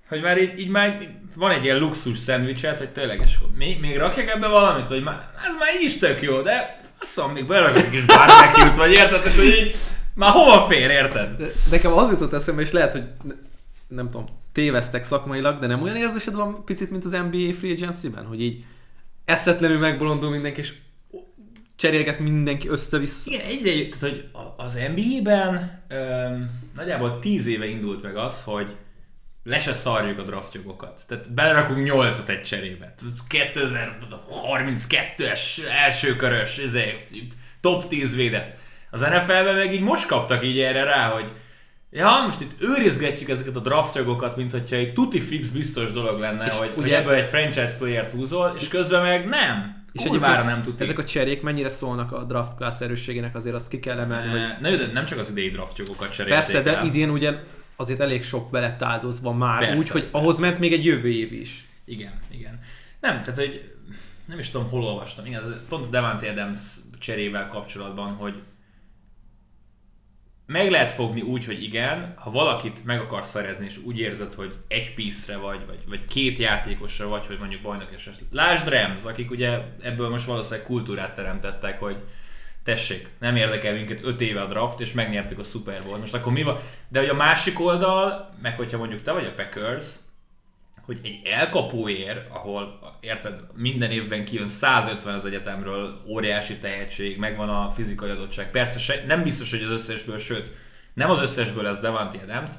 hogy már így, így már van egy ilyen luxus szendvicset, hogy tényleg, és még, még rakjak ebbe valamit, hogy már, ez már így is tök jó, de faszom, még berakok egy kis barbecue-t, vagy érted, Tehát, hogy így, már hova fér, érted? De nekem az jutott eszembe, és lehet, hogy ne- nem tudom, téveztek szakmailag, de nem olyan érzésed van picit, mint az NBA Free Agency-ben, hogy így eszetlenül megbolondul mindenki, és cserélget mindenki össze-vissza. Igen, egyre, tehát, hogy az NBA-ben öm, nagyjából 10 éve indult meg az, hogy le se szarjuk a draftjogokat. Tehát belerakunk 8-at egy cserébe. Tehát 2032-es első körös, izé, top 10 védet. Az NFL-ben meg így most kaptak így erre rá, hogy Ja, most itt őrizgetjük ezeket a draftjogokat, mint hogyha egy tuti fix biztos dolog lenne, És hogy, hogy ugye- ebből egy franchise playert húzol, és közben meg nem. És Kurvára nem tuti. Ezek a cserék mennyire szólnak a draft class erősségének, azért azt ki kell emelni, hogy Ne, ne, de nem csak az idei draftjogokat cserélték persze, de el. idén ugye azért elég sok belett áldozva már, Persze, úgy, hogy persze. ahhoz ment még egy jövő év is. Igen, igen. Nem, tehát hogy nem is tudom, hol olvastam. Igen, pont a Devante Adams cserével kapcsolatban, hogy meg lehet fogni úgy, hogy igen, ha valakit meg akarsz szerezni, és úgy érzed, hogy egy piece vagy, vagy, vagy két játékosra vagy, hogy mondjuk bajnok eset. Lásd Rams, akik ugye ebből most valószínűleg kultúrát teremtettek, hogy tessék, nem érdekel minket 5 éve a draft, és megnyertük a Super Bowl. Most akkor mi van? De hogy a másik oldal, meg hogyha mondjuk te vagy a Packers, hogy egy elkapóér, ahol érted, minden évben kijön 150 az egyetemről, óriási tehetség, megvan a fizikai adottság. Persze se, nem biztos, hogy az összesből, sőt, nem az összesből lesz Devante Adams,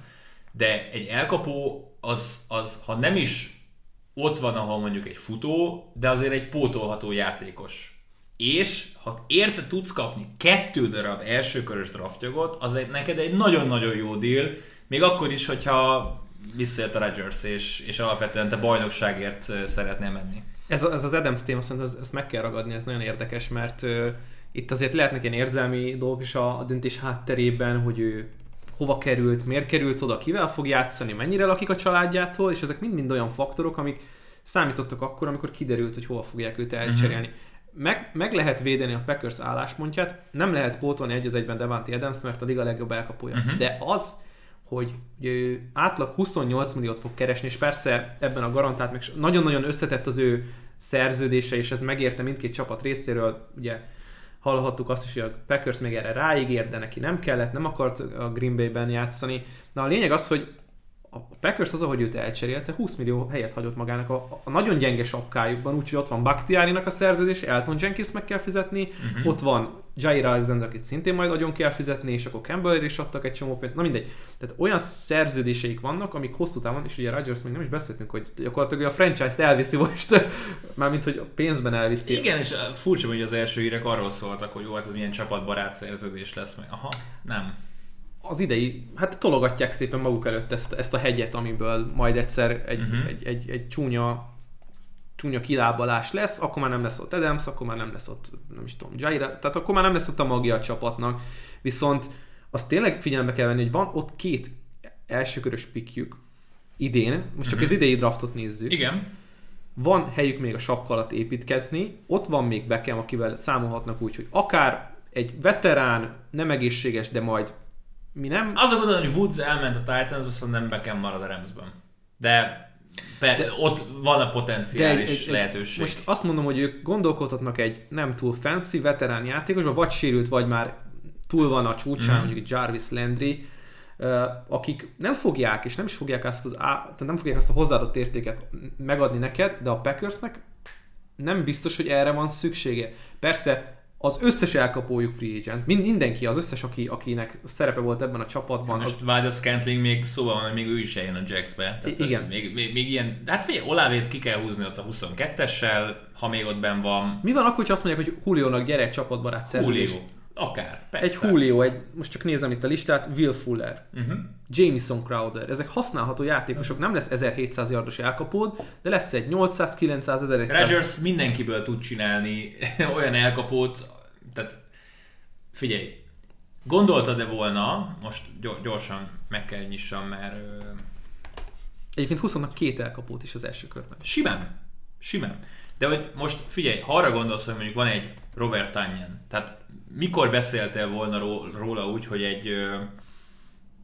de egy elkapó az, az, ha nem is ott van, ahol mondjuk egy futó, de azért egy pótolható játékos. És ha érte tudsz kapni kettő darab elsőkörös draftjogot, az egy, neked egy nagyon-nagyon jó deal, még akkor is, hogyha visszajött a Rodgers, és, és alapvetően te bajnokságért szeretnél menni. Ez, ez az Adams téma, szerintem ezt, ezt meg kell ragadni, ez nagyon érdekes, mert uh, itt azért lehetnek ilyen érzelmi dolgok is a, a döntés hátterében, hogy ő hova került, miért került oda, kivel fog játszani, mennyire lakik a családjától, és ezek mind-mind olyan faktorok, amik számítottak akkor, amikor kiderült, hogy hova fogják őt elcserélni. Mm-hmm. Meg, meg lehet védeni a Packers álláspontját, nem lehet pótolni egy az egyben Devante Adams, mert a liga legjobb elkapója. Mm-hmm. De az, hogy ő átlag 28 milliót fog keresni, és persze ebben a garantált, meg nagyon-nagyon összetett az ő szerződése, és ez megérte mindkét csapat részéről, ugye hallhattuk azt is, hogy a Packers még erre ráígért, de neki nem kellett, nem akart a Green Bay-ben játszani. Na a lényeg az, hogy a Packers az, ahogy őt elcserélte, 20 millió helyet hagyott magának a, a nagyon gyenge sapkájukban, úgyhogy ott van Bakhtiárinak a szerződés, Elton Jenkins meg kell fizetni, uh-huh. ott van Jair Alexander, akit szintén majd nagyon kell fizetni, és akkor Campbell is adtak egy csomó pénzt, na mindegy. Tehát olyan szerződéseik vannak, amik hosszú távon, és ugye Rodgers még nem is beszéltünk, hogy gyakorlatilag a franchise-t elviszi most, [LAUGHS] mármint hogy a pénzben elviszi. Igen, és furcsa, hogy az első hírek arról szóltak, hogy jó, hát ez milyen csapatbarát szerződés lesz meg. Aha, nem az idei, hát tologatják szépen maguk előtt ezt, ezt a hegyet, amiből majd egyszer egy, uh-huh. egy, egy, egy csúnya csúnya kilábalás lesz, akkor már nem lesz ott Adams, akkor már nem lesz ott, nem is tudom, Jaira, tehát akkor már nem lesz ott a magia a csapatnak. Viszont azt tényleg figyelembe kell venni, hogy van ott két elsőkörös pikjük idén, most csak uh-huh. az idei draftot nézzük. Igen. Van helyük még a sapka alatt építkezni, ott van még Beckham, akivel számolhatnak úgy, hogy akár egy veterán, nem egészséges, de majd mi nem... Azok gondolom, hogy Woods elment a Titans, viszont nem Beckham marad a Ramsben. De per, de, ott van a potenciális egy, egy, lehetőség. Most azt mondom, hogy ők gondolkodhatnak egy nem túl fancy veterán játékosba, vagy sérült, vagy már túl van a csúcsán, mm. mondjuk Jarvis Landry, akik nem fogják, és nem is fogják azt, az, nem fogják azt a hozzáadott értéket megadni neked, de a Packersnek nem biztos, hogy erre van szüksége. Persze az összes elkapójuk free agent, Mind, mindenki, az összes, aki, akinek szerepe volt ebben a csapatban. Most az... Vádez Scantling még szóval van, hogy még ő is eljön a Jacksbe. Tehát igen. Még, még, még, ilyen, hát figyelj, Olávét ki kell húzni ott a 22-essel, ha még ott ben van. Mi van akkor, ha azt mondják, hogy Julio-nak gyere csapatbarát szerződés? Julio. Akár, persze. Egy Julio, egy, most csak nézem itt a listát, Will Fuller, uh-huh. Jameson Crowder, ezek használható játékosok, nem lesz 1700 yardos elkapód, de lesz egy 800, 900, 1100. Rodgers mindenkiből tud csinálni [LAUGHS] olyan elkapót, tehát figyelj, gondoltad-e volna, most gyorsan meg kell nyissam, mert... Egyébként 20 két elkapót is az első körben. Simán, simán. De hogy most figyelj, ha arra gondolsz, hogy mondjuk van egy Robert Tanyan, tehát mikor beszéltél volna róla úgy, hogy egy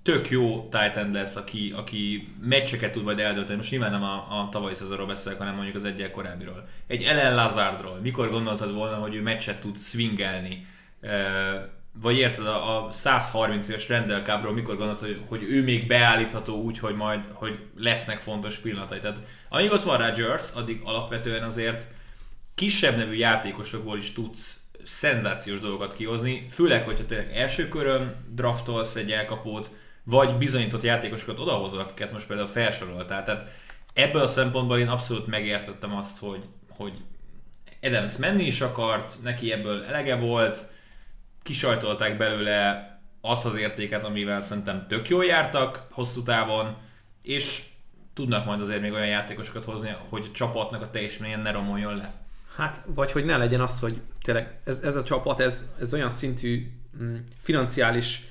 tök jó Titan lesz, aki, aki meccseket tud majd eldönteni. Most nyilván nem a, a tavalyi szezonról beszélek, hanem mondjuk az egyel korábbiról. Egy Ellen Lazardról. Mikor gondoltad volna, hogy ő meccset tud swingelni? Vagy érted, a, a 130 éves Rendel Kábról mikor gondoltad, hogy, hogy ő még beállítható úgy, hogy majd hogy lesznek fontos pillanatai. Tehát amíg ott van Rodgers, addig alapvetően azért kisebb nevű játékosokból is tudsz szenzációs dolgokat kihozni, főleg, hogyha tényleg első körön draftolsz egy elkapót, vagy bizonyított játékosokat odahozol, akiket most például felsoroltál. Tehát ebből a szempontból én abszolút megértettem azt, hogy, hogy Adams menni is akart, neki ebből elege volt, kisajtolták belőle azt az értéket, amivel szerintem tök jól jártak hosszú távon, és tudnak majd azért még olyan játékosokat hozni, hogy a csapatnak a teljesítményen ne romoljon le. Hát, vagy hogy ne legyen az, hogy tényleg ez, ez a csapat, ez, ez olyan szintű mm, financiális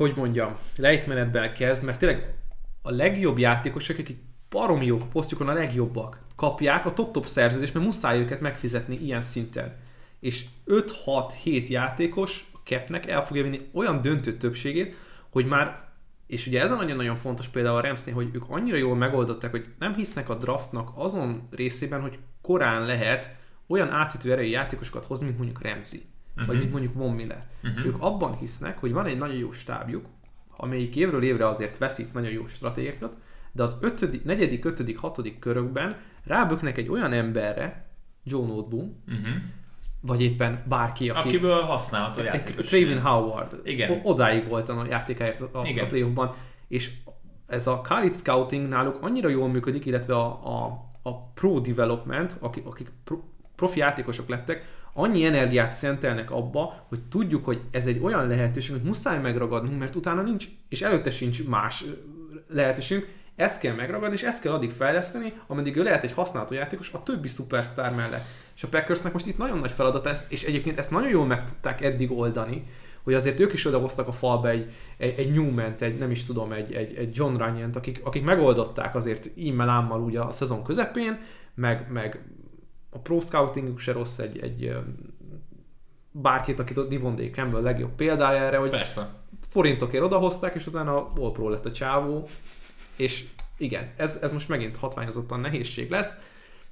hogy mondjam, lejtmenetben kezd, mert tényleg a legjobb játékosok, akik baromi jók posztjukon a legjobbak, kapják a top-top szerződést, mert muszáj őket megfizetni ilyen szinten. És 5-6-7 játékos a kepnek el fogja vinni olyan döntő többségét, hogy már és ugye ez a nagyon-nagyon fontos például a Ramsnél, hogy ők annyira jól megoldották, hogy nem hisznek a draftnak azon részében, hogy korán lehet olyan átütő erejű játékosokat hozni, mint mondjuk Ramsey uh-huh. vagy mint mondjuk Von Miller. Uh-huh. Ők abban hisznek, hogy van egy nagyon jó stábjuk, amelyik évről évre azért veszik nagyon jó stratégiákat, de az ötödik, negyedik, ötödik, hatodik körökben ráböknek egy olyan emberre, Joe Noteboom, uh-huh. vagy éppen bárki, aki... Akiből használható játékos. Traven Howard. Igen. Odáig volt a játékáért a, a playoffban, és ez a college scouting náluk annyira jól működik, illetve a, a, a pro development, akik, akik pro, profi játékosok lettek, annyi energiát szentelnek abba, hogy tudjuk, hogy ez egy olyan lehetőség, hogy muszáj megragadnunk, mert utána nincs, és előtte sincs más lehetőségünk, ezt kell megragadni, és ezt kell addig fejleszteni, ameddig ő lehet egy használható játékos a többi szupersztár mellett. És a Packersnek most itt nagyon nagy feladat ez, és egyébként ezt nagyon jól meg tudták eddig oldani, hogy azért ők is odahoztak a falba egy, egy, egy newman egy nem is tudom, egy, egy, egy John runyon akik, akik megoldották azért ímmel ámmal ugye a szezon közepén, meg, meg a pro scouting se rossz egy, egy bárkit, akit a Divon D. Campbell legjobb példája erre, hogy Persze. forintokért odahozták, és utána All Pro lett a csávó, és igen, ez, ez most megint hatványozottan nehézség lesz,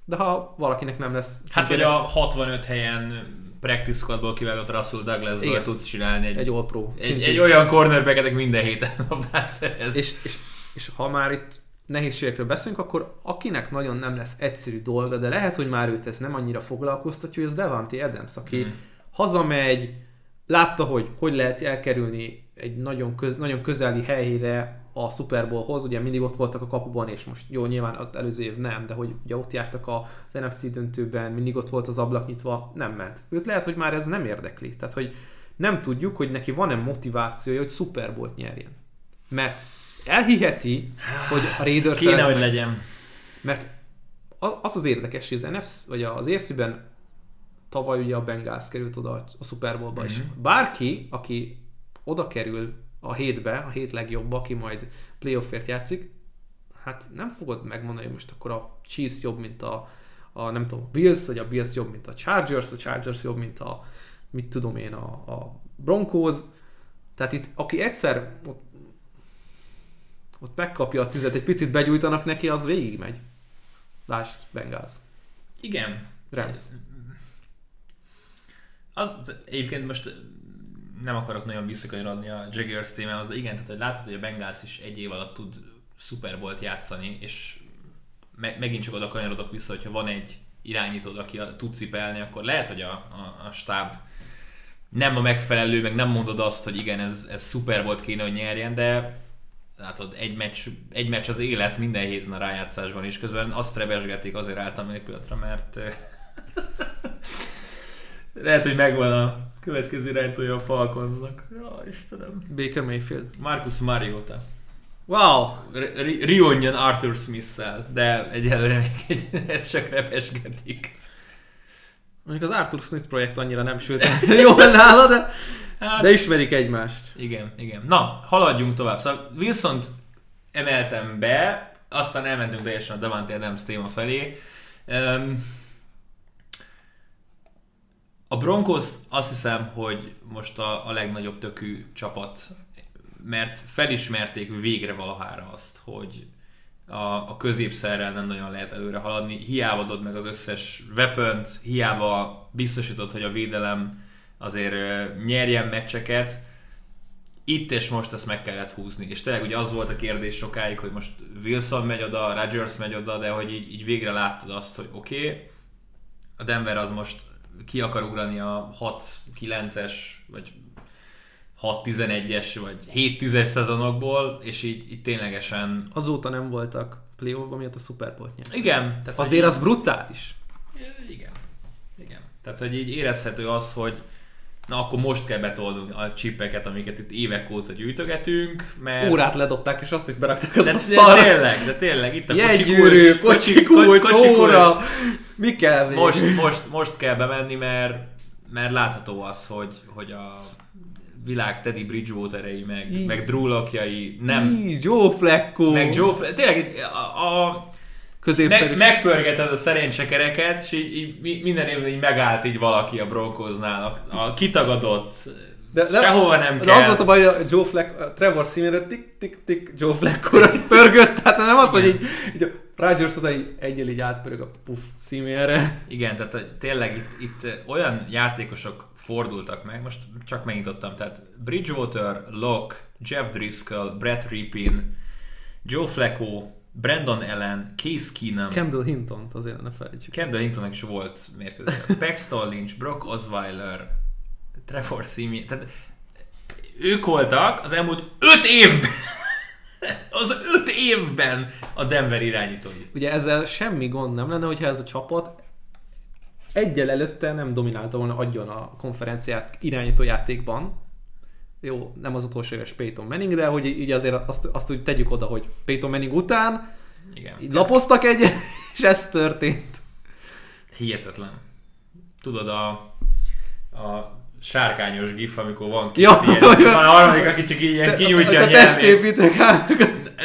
de ha valakinek nem lesz... Hát, hogy a 65 helyen practice squadból kivágott Russell Douglasból tudsz csinálni egy, egy All Pro. Egy, egy olyan cornerbacket, minden héten [LAUGHS] labdát szerez. És, és, és ha már itt nehézségekről beszélünk, akkor akinek nagyon nem lesz egyszerű dolga, de lehet, hogy már őt ez nem annyira foglalkoztatja, hogy az Devante Adams, aki hmm. hazamegy, látta, hogy hogy lehet elkerülni egy nagyon, köz, nagyon közeli helyére a Super Bowlhoz, ugye mindig ott voltak a kapuban, és most jó, nyilván az előző év nem, de hogy ugye ott jártak az NFC döntőben, mindig ott volt az ablak nyitva, nem ment. Őt lehet, hogy már ez nem érdekli. Tehát, hogy nem tudjuk, hogy neki van-e motivációja, hogy Super Bowl-t nyerjen. Mert elhiheti, hogy a Raiders Kéne, hogy legyen. Mert az az érdekes, hogy az NFC, vagy az AFC-ben tavaly ugye a Bengals került oda a Super Bowl-ba mm-hmm. is. Mhm. Bárki, aki oda kerül a hétbe, a hét legjobb, aki majd playoffért játszik, hát nem fogod megmondani, hogy most akkor a Chiefs jobb, mint a, a nem tudom, a Bills, vagy a Bills jobb, mint a Chargers, a Chargers jobb, mint a, mit tudom én, a, a Broncos. Tehát itt, aki egyszer ott, ott megkapja a tüzet, egy picit begyújtanak neki, az végigmegy. Lásd, Bengals. Igen. Rams. Az, egyébként most nem akarok nagyon visszakanyarodni a Jaguars témához, de igen, tehát hogy látod, hogy a Bengals is egy év alatt tud Super Bowl-t játszani, és me- megint csak oda kanyarodok vissza, hogyha van egy irányítód, aki a, tud cipelni, akkor lehet, hogy a, a, a stáb nem a megfelelő, meg nem mondod azt, hogy igen, ez, ez szuper volt kéne, hogy nyerjen, de látod, egy meccs, egy meccs az élet minden héten a rájátszásban is. Közben azt rebesgetik, azért álltam egy pillanatra, mert [LAUGHS] lehet, hogy megvan a következő iránytója a Falconsnak. Ja, Istenem. Baker Mayfield. Marcus Mariota. Wow! Reunion Arthur Smith-szel, de egyelőre még egy, [LAUGHS] ezt csak repesgetik. Mondjuk az Arthur Smith projekt annyira nem sült [LAUGHS] jól nála, de, hát, de ismerik egymást. Igen, igen. Na, haladjunk tovább. Szóval wilson emeltem be, aztán elmentünk teljesen a Davante Adams téma felé. Um, a Broncos azt hiszem, hogy most a, a legnagyobb tökű csapat, mert felismerték végre valahára azt, hogy a, a középszerrel nem nagyon lehet előre haladni. Hiába adod meg az összes weapon hiába biztosítod, hogy a védelem azért nyerjen meccseket. Itt és most ezt meg kellett húzni. És tényleg ugye az volt a kérdés sokáig, hogy most Wilson megy oda, Rodgers megy oda, de hogy így, így végre láttad azt, hogy oké, okay, a Denver az most ki akar ugrani a 6-9-es, vagy 6-11-es, vagy 7-10-es szezonokból, és így, így ténylegesen... Azóta nem voltak playoffban, miatt a Super Bowl. Igen. Tehát Azért az brutális. Igen. Igen. Tehát, hogy így érezhető az, hogy na akkor most kell betolnunk a csipeket, amiket itt évek óta gyűjtögetünk, mert... Órát ledobták, és azt is beraktak az de, asztalra. De tényleg, de tényleg, itt a Jegygyűrű, kocsi kulcs, kocsi, óra, mi kell még? Most, most, most kell bemenni, mert, mert látható az, hogy, hogy a világ Teddy Bridgewaterei, meg, meg Drew Lockjai nem... I, Joe Flacco! Meg Joe Flacco, tényleg a, a középszerű. Meg, megpörgeted a szerencsekereket, és így, így, minden évben így megállt így valaki a Broncosnál, a, a kitagadott, de, de, sehova nem de kell. az volt a baj, a Joe Fleck, a Trevor Simeon tik tik tik Joe Fleck pörgött, tehát nem az, hogy így, így a Rodgers oda így egyel így átpörög a puff Simeonre. Igen, tehát tényleg itt, itt olyan játékosok fordultak meg, most csak megnyitottam, tehát Bridgewater, Locke, Jeff Driscoll, Brett Ripin, Joe Flacco, Brandon Allen, Case Keenum. Kendall Hinton azért ne felejtsük. Kendall Hintonnak is volt mérkőzés. Paxton Lynch, Brock Osweiler, Trevor Simi. Tehát ők voltak az elmúlt öt évben [LAUGHS] az öt évben a Denver irányítói. Ugye ezzel semmi gond nem lenne, hogyha ez a csapat egyel előtte nem dominálta volna adjon a konferenciát irányító játékban. Jó, nem az utolsó éves Peyton Manning, de hogy így azért azt, azt úgy tegyük oda, hogy Peyton Manning után Igen. így lapoztak egyet, [LAUGHS] és ez történt. Hihetetlen. Tudod, a, a sárkányos gif, amikor van két Ja, ilyen, [LAUGHS] van a harmadik, aki csak ilyen kinyújtja a, a nyelvét. testépítők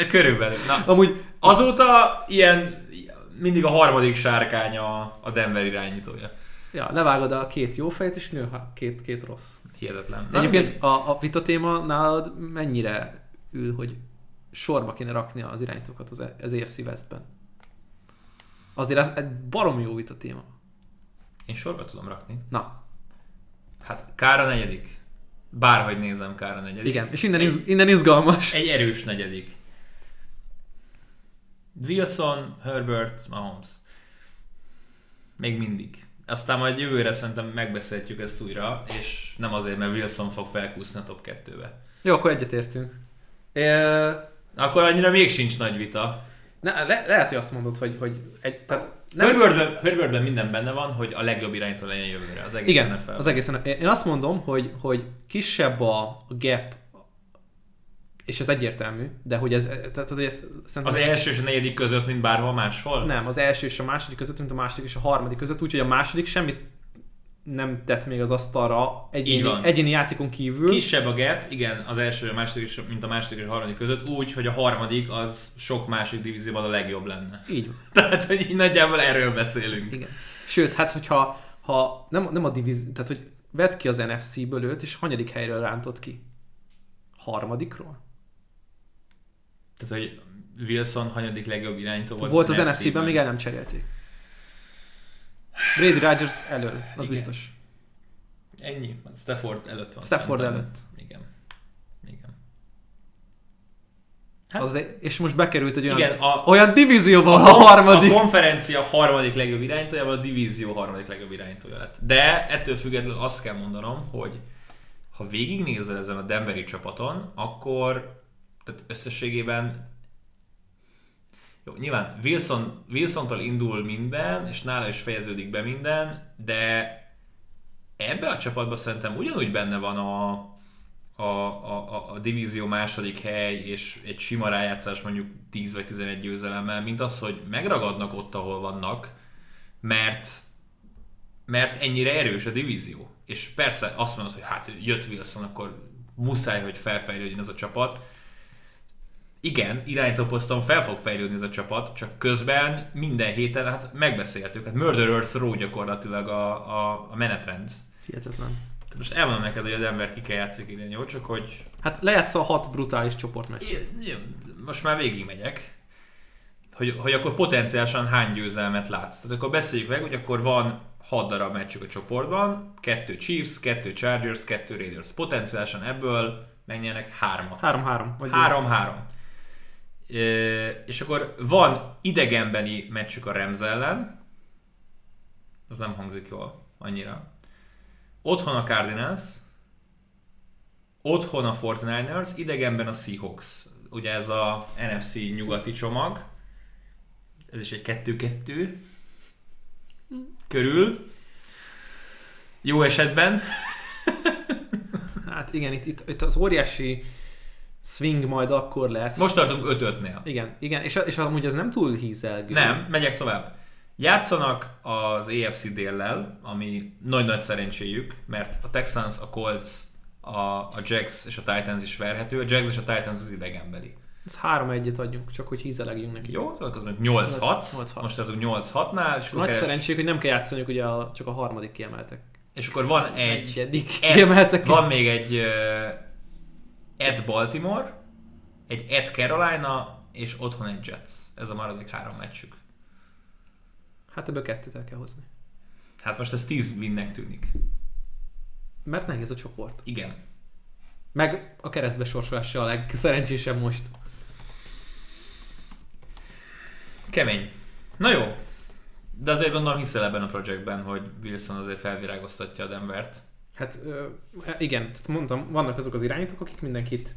Körülbelül. Na, Amúgy azóta ilyen mindig a harmadik sárkány a, a Denver irányítója. Ja, levágod a két jó fejet, és nő a két, két rossz. Hihetetlen. De Egyébként a, a vita téma nálad mennyire ül, hogy sorba kéne rakni az irányítókat az, az AFC Westben? Azért ez egy barom jó vita téma. Én sorba tudom rakni. Na, Hát Kára negyedik. Bárhogy nézem, Kára negyedik. igen. És innen, iz, innen izgalmas. Egy erős negyedik. Wilson, Herbert, Mahomes. Még mindig. Aztán majd jövőre szerintem megbeszéltjük ezt újra, és nem azért, mert Wilson fog felkúszni a top 2-be. Jó, akkor egyetértünk. É, Akkor annyira még sincs nagy vita. ne, le, lehet, hogy azt mondod, hogy, hogy egy, tehát Nem. Herbertben, Herbertben minden benne van, hogy a legjobb irányító legyen jövőre. Az egész igen, NFL. az egészen. Én azt mondom, hogy, hogy kisebb a gap, és ez egyértelmű, de hogy ez, tehát, hogy ez szerintem... Az első és a negyedik között, mint bárhol máshol? Nem, az első és a második között, mint a második és a harmadik között, úgyhogy a második semmit nem tett még az asztalra egyéni, egyéni játékon kívül. Kisebb a gap, igen, az első, a második, és- mint a második és a harmadik között, úgy, hogy a harmadik az sok másik divízióban a legjobb lenne. Így van. [LAUGHS] Tehát, hogy így nagyjából erről beszélünk. Igen. Sőt, hát hogyha ha nem, nem a divízió, tehát hogy vedd ki az NFC-ből őt, és hanyadik helyről rántott ki? Harmadikról? Tehát, hogy Wilson hanyadik legjobb irányító volt, Volt az NFC-ben. NFC-ben, még el nem cserélték. Brady Rodgers elől, az Igen. biztos. Ennyi. Hát Stafford előtt van. Stafford szerintem. előtt. Igen. Igen. Hát, az, és most bekerült egy olyan, Igen, a, olyan divízióba, a, a harmadik. A konferencia harmadik legjobb irányítójával a divízió harmadik legjobb irányítója lett. De ettől függetlenül azt kell mondanom, hogy ha végignézel ezen a Denveri csapaton, akkor tehát összességében jó, nyilván Wilson, Wilsontól indul minden, és nála is fejeződik be minden, de ebbe a csapatban szerintem ugyanúgy benne van a, a, a, a, divízió második hely, és egy sima rájátszás mondjuk 10 vagy 11 győzelemmel, mint az, hogy megragadnak ott, ahol vannak, mert mert ennyire erős a divízió. És persze azt mondod, hogy hát jött Wilson, akkor muszáj, hogy felfejlődjön ez a csapat. Igen, irányítóposzton fel fog fejlődni ez a csapat, csak közben minden héten, hát megbeszéltük, hát Murderers Row gyakorlatilag a, a, a menetrend. Hihetetlen. Tehát most elmondom neked, hogy az ember ki kell játszik idén, jó? Csak hogy Hát lejátsza a hat brutális csoportmeccs. most már végig megyek, hogy, hogy akkor potenciálisan hány győzelmet látsz. Tehát akkor beszéljük meg, hogy akkor van 6 darab meccsük a csoportban, kettő Chiefs, kettő Chargers, kettő Raiders. Potenciálisan ebből megnyernek hármat. 3-3. Vagy 3-3. És akkor van idegenbeni meccsük a Rams ellen, az nem hangzik jól annyira. Otthon a Cardinals, otthon a 49ers, idegenben a Seahawks. Ugye ez a NFC nyugati csomag, ez is egy 2-2 körül. Jó esetben. [LAUGHS] Hát igen, itt, itt, az óriási swing majd akkor lesz. Most tartunk 5-5-nél. Igen, igen, és, és amúgy ez nem túl hízelgő. Nem, megyek tovább. Játszanak az AFC déllel, ami nagy-nagy szerencséjük, mert a Texans, a Colts, a, a Jags és a Titans is verhető. A Jags és a Titans az idegenbeli. Ez 3-1-et adjunk, csak hogy hízelegjünk neki. Jó, tehát az mondjuk 8-6. 8-6. Most tartunk 8-6-nál, és Nagy keres- szerencsék, hogy nem kell játszaniuk, ugye a, csak a harmadik kiemeltek. és akkor van egy... Egyedik Ed, kiemeltek. van még egy Ed Baltimore, egy Ed Carolina, és otthon egy Jets. Ez a maradék három meccsük. Hát ebből kettőt el kell hozni. Hát most ez 10 winnek tűnik. Mert nehéz a csoport. Igen. Meg a keresztbe sorsolása a legszerencsésebb most. Kemény. Na jó. De azért gondolom hiszel ebben a projektben, hogy Wilson azért felvirágoztatja a Denvert. Hát ö, igen, tehát mondtam, vannak azok az irányítók, akik mindenkit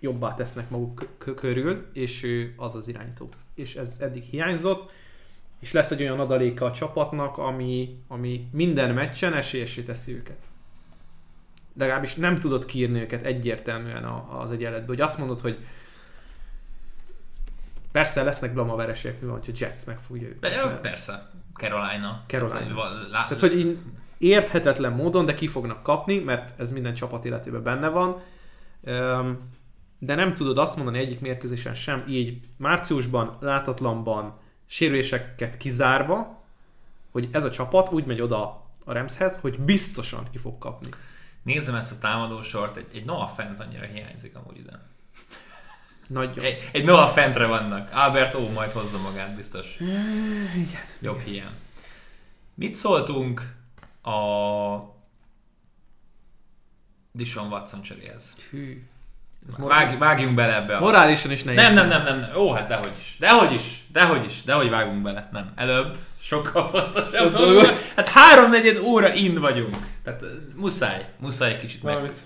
jobbá tesznek maguk körül, és ő az az irányító. És ez eddig hiányzott, és lesz egy olyan adaléka a csapatnak, ami, ami minden meccsen esélyesé teszi őket. Legalábbis nem tudod kiírni őket egyértelműen a- az egyenletből, hogy azt mondod, hogy persze lesznek blama vereségek, mi van, hogy a Jets meg fogja őket. Be, Persze, Carolina. Carolina. Tehát, hogy így érthetetlen módon, de ki fognak kapni, mert ez minden csapat életében benne van. De nem tudod azt mondani egyik mérkőzésen sem, így márciusban, látatlanban, sérüléseket kizárva, hogy ez a csapat úgy megy oda a Ramshez, hogy biztosan ki fog kapni. Nézem ezt a támadósort, egy, egy Noah Fent annyira hiányzik amúgy ide. Nagyon. Egy, egy Noah Fentre vannak. Albert ó majd hozza magát biztos. Igen. Jobb hiány. Mit szóltunk a Dishon Watson cseréhez? Hű. Ez Vág, vágjunk bele ebbe. A... morálisan is nehéz. Nem, nem, nem, nem. Ó, hát dehogy is. Dehogy is. Dehogy is. Dehogy vágunk bele. Nem. Előbb sokkal fontosabb dolog. Hát háromnegyed óra in vagyunk. Tehát muszáj. Muszáj egy kicsit meg. Valamit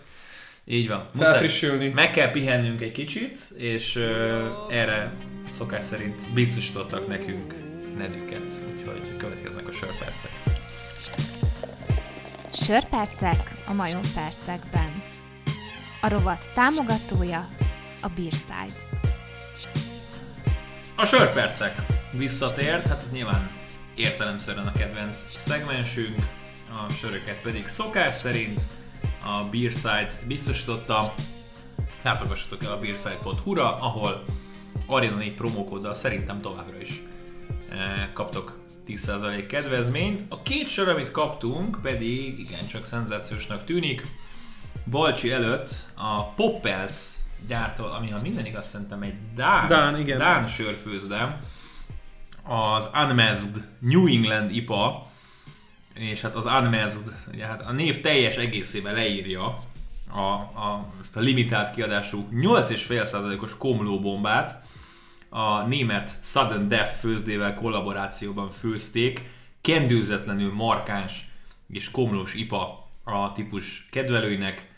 Így van. Muszáj. felfrissülni. Meg kell pihennünk egy kicsit, és ö, erre szokás szerint biztosítottak nekünk nedűket. Úgyhogy következnek a sörpercek. Sörpercek a majompercekben. A rovat támogatója a Beerside. A sörpercek visszatért, hát nyilván értelemszerűen a kedvenc szegmensünk, a söröket pedig szokás szerint a Beerside biztosította. Látogassatok el a beerside.hu-ra, ahol Arena 4 promókóddal szerintem továbbra is eh, kaptok 10% kedvezményt. A két sör, amit kaptunk, pedig igencsak szenzációsnak tűnik. Balcsi előtt a Poppels gyártó, ami ha minden igaz, szerintem egy Dán, Dán, igen. Dán sörfőzde, az Unmasked New England IPA, és hát az Unmasked, ugye hát a név teljes egészében leírja a, a, ezt a limitált kiadású 8,5%-os komlóbombát, a német Sudden Death főzdével kollaborációban főzték, kendőzetlenül markáns és komlós ipa a típus kedvelőinek,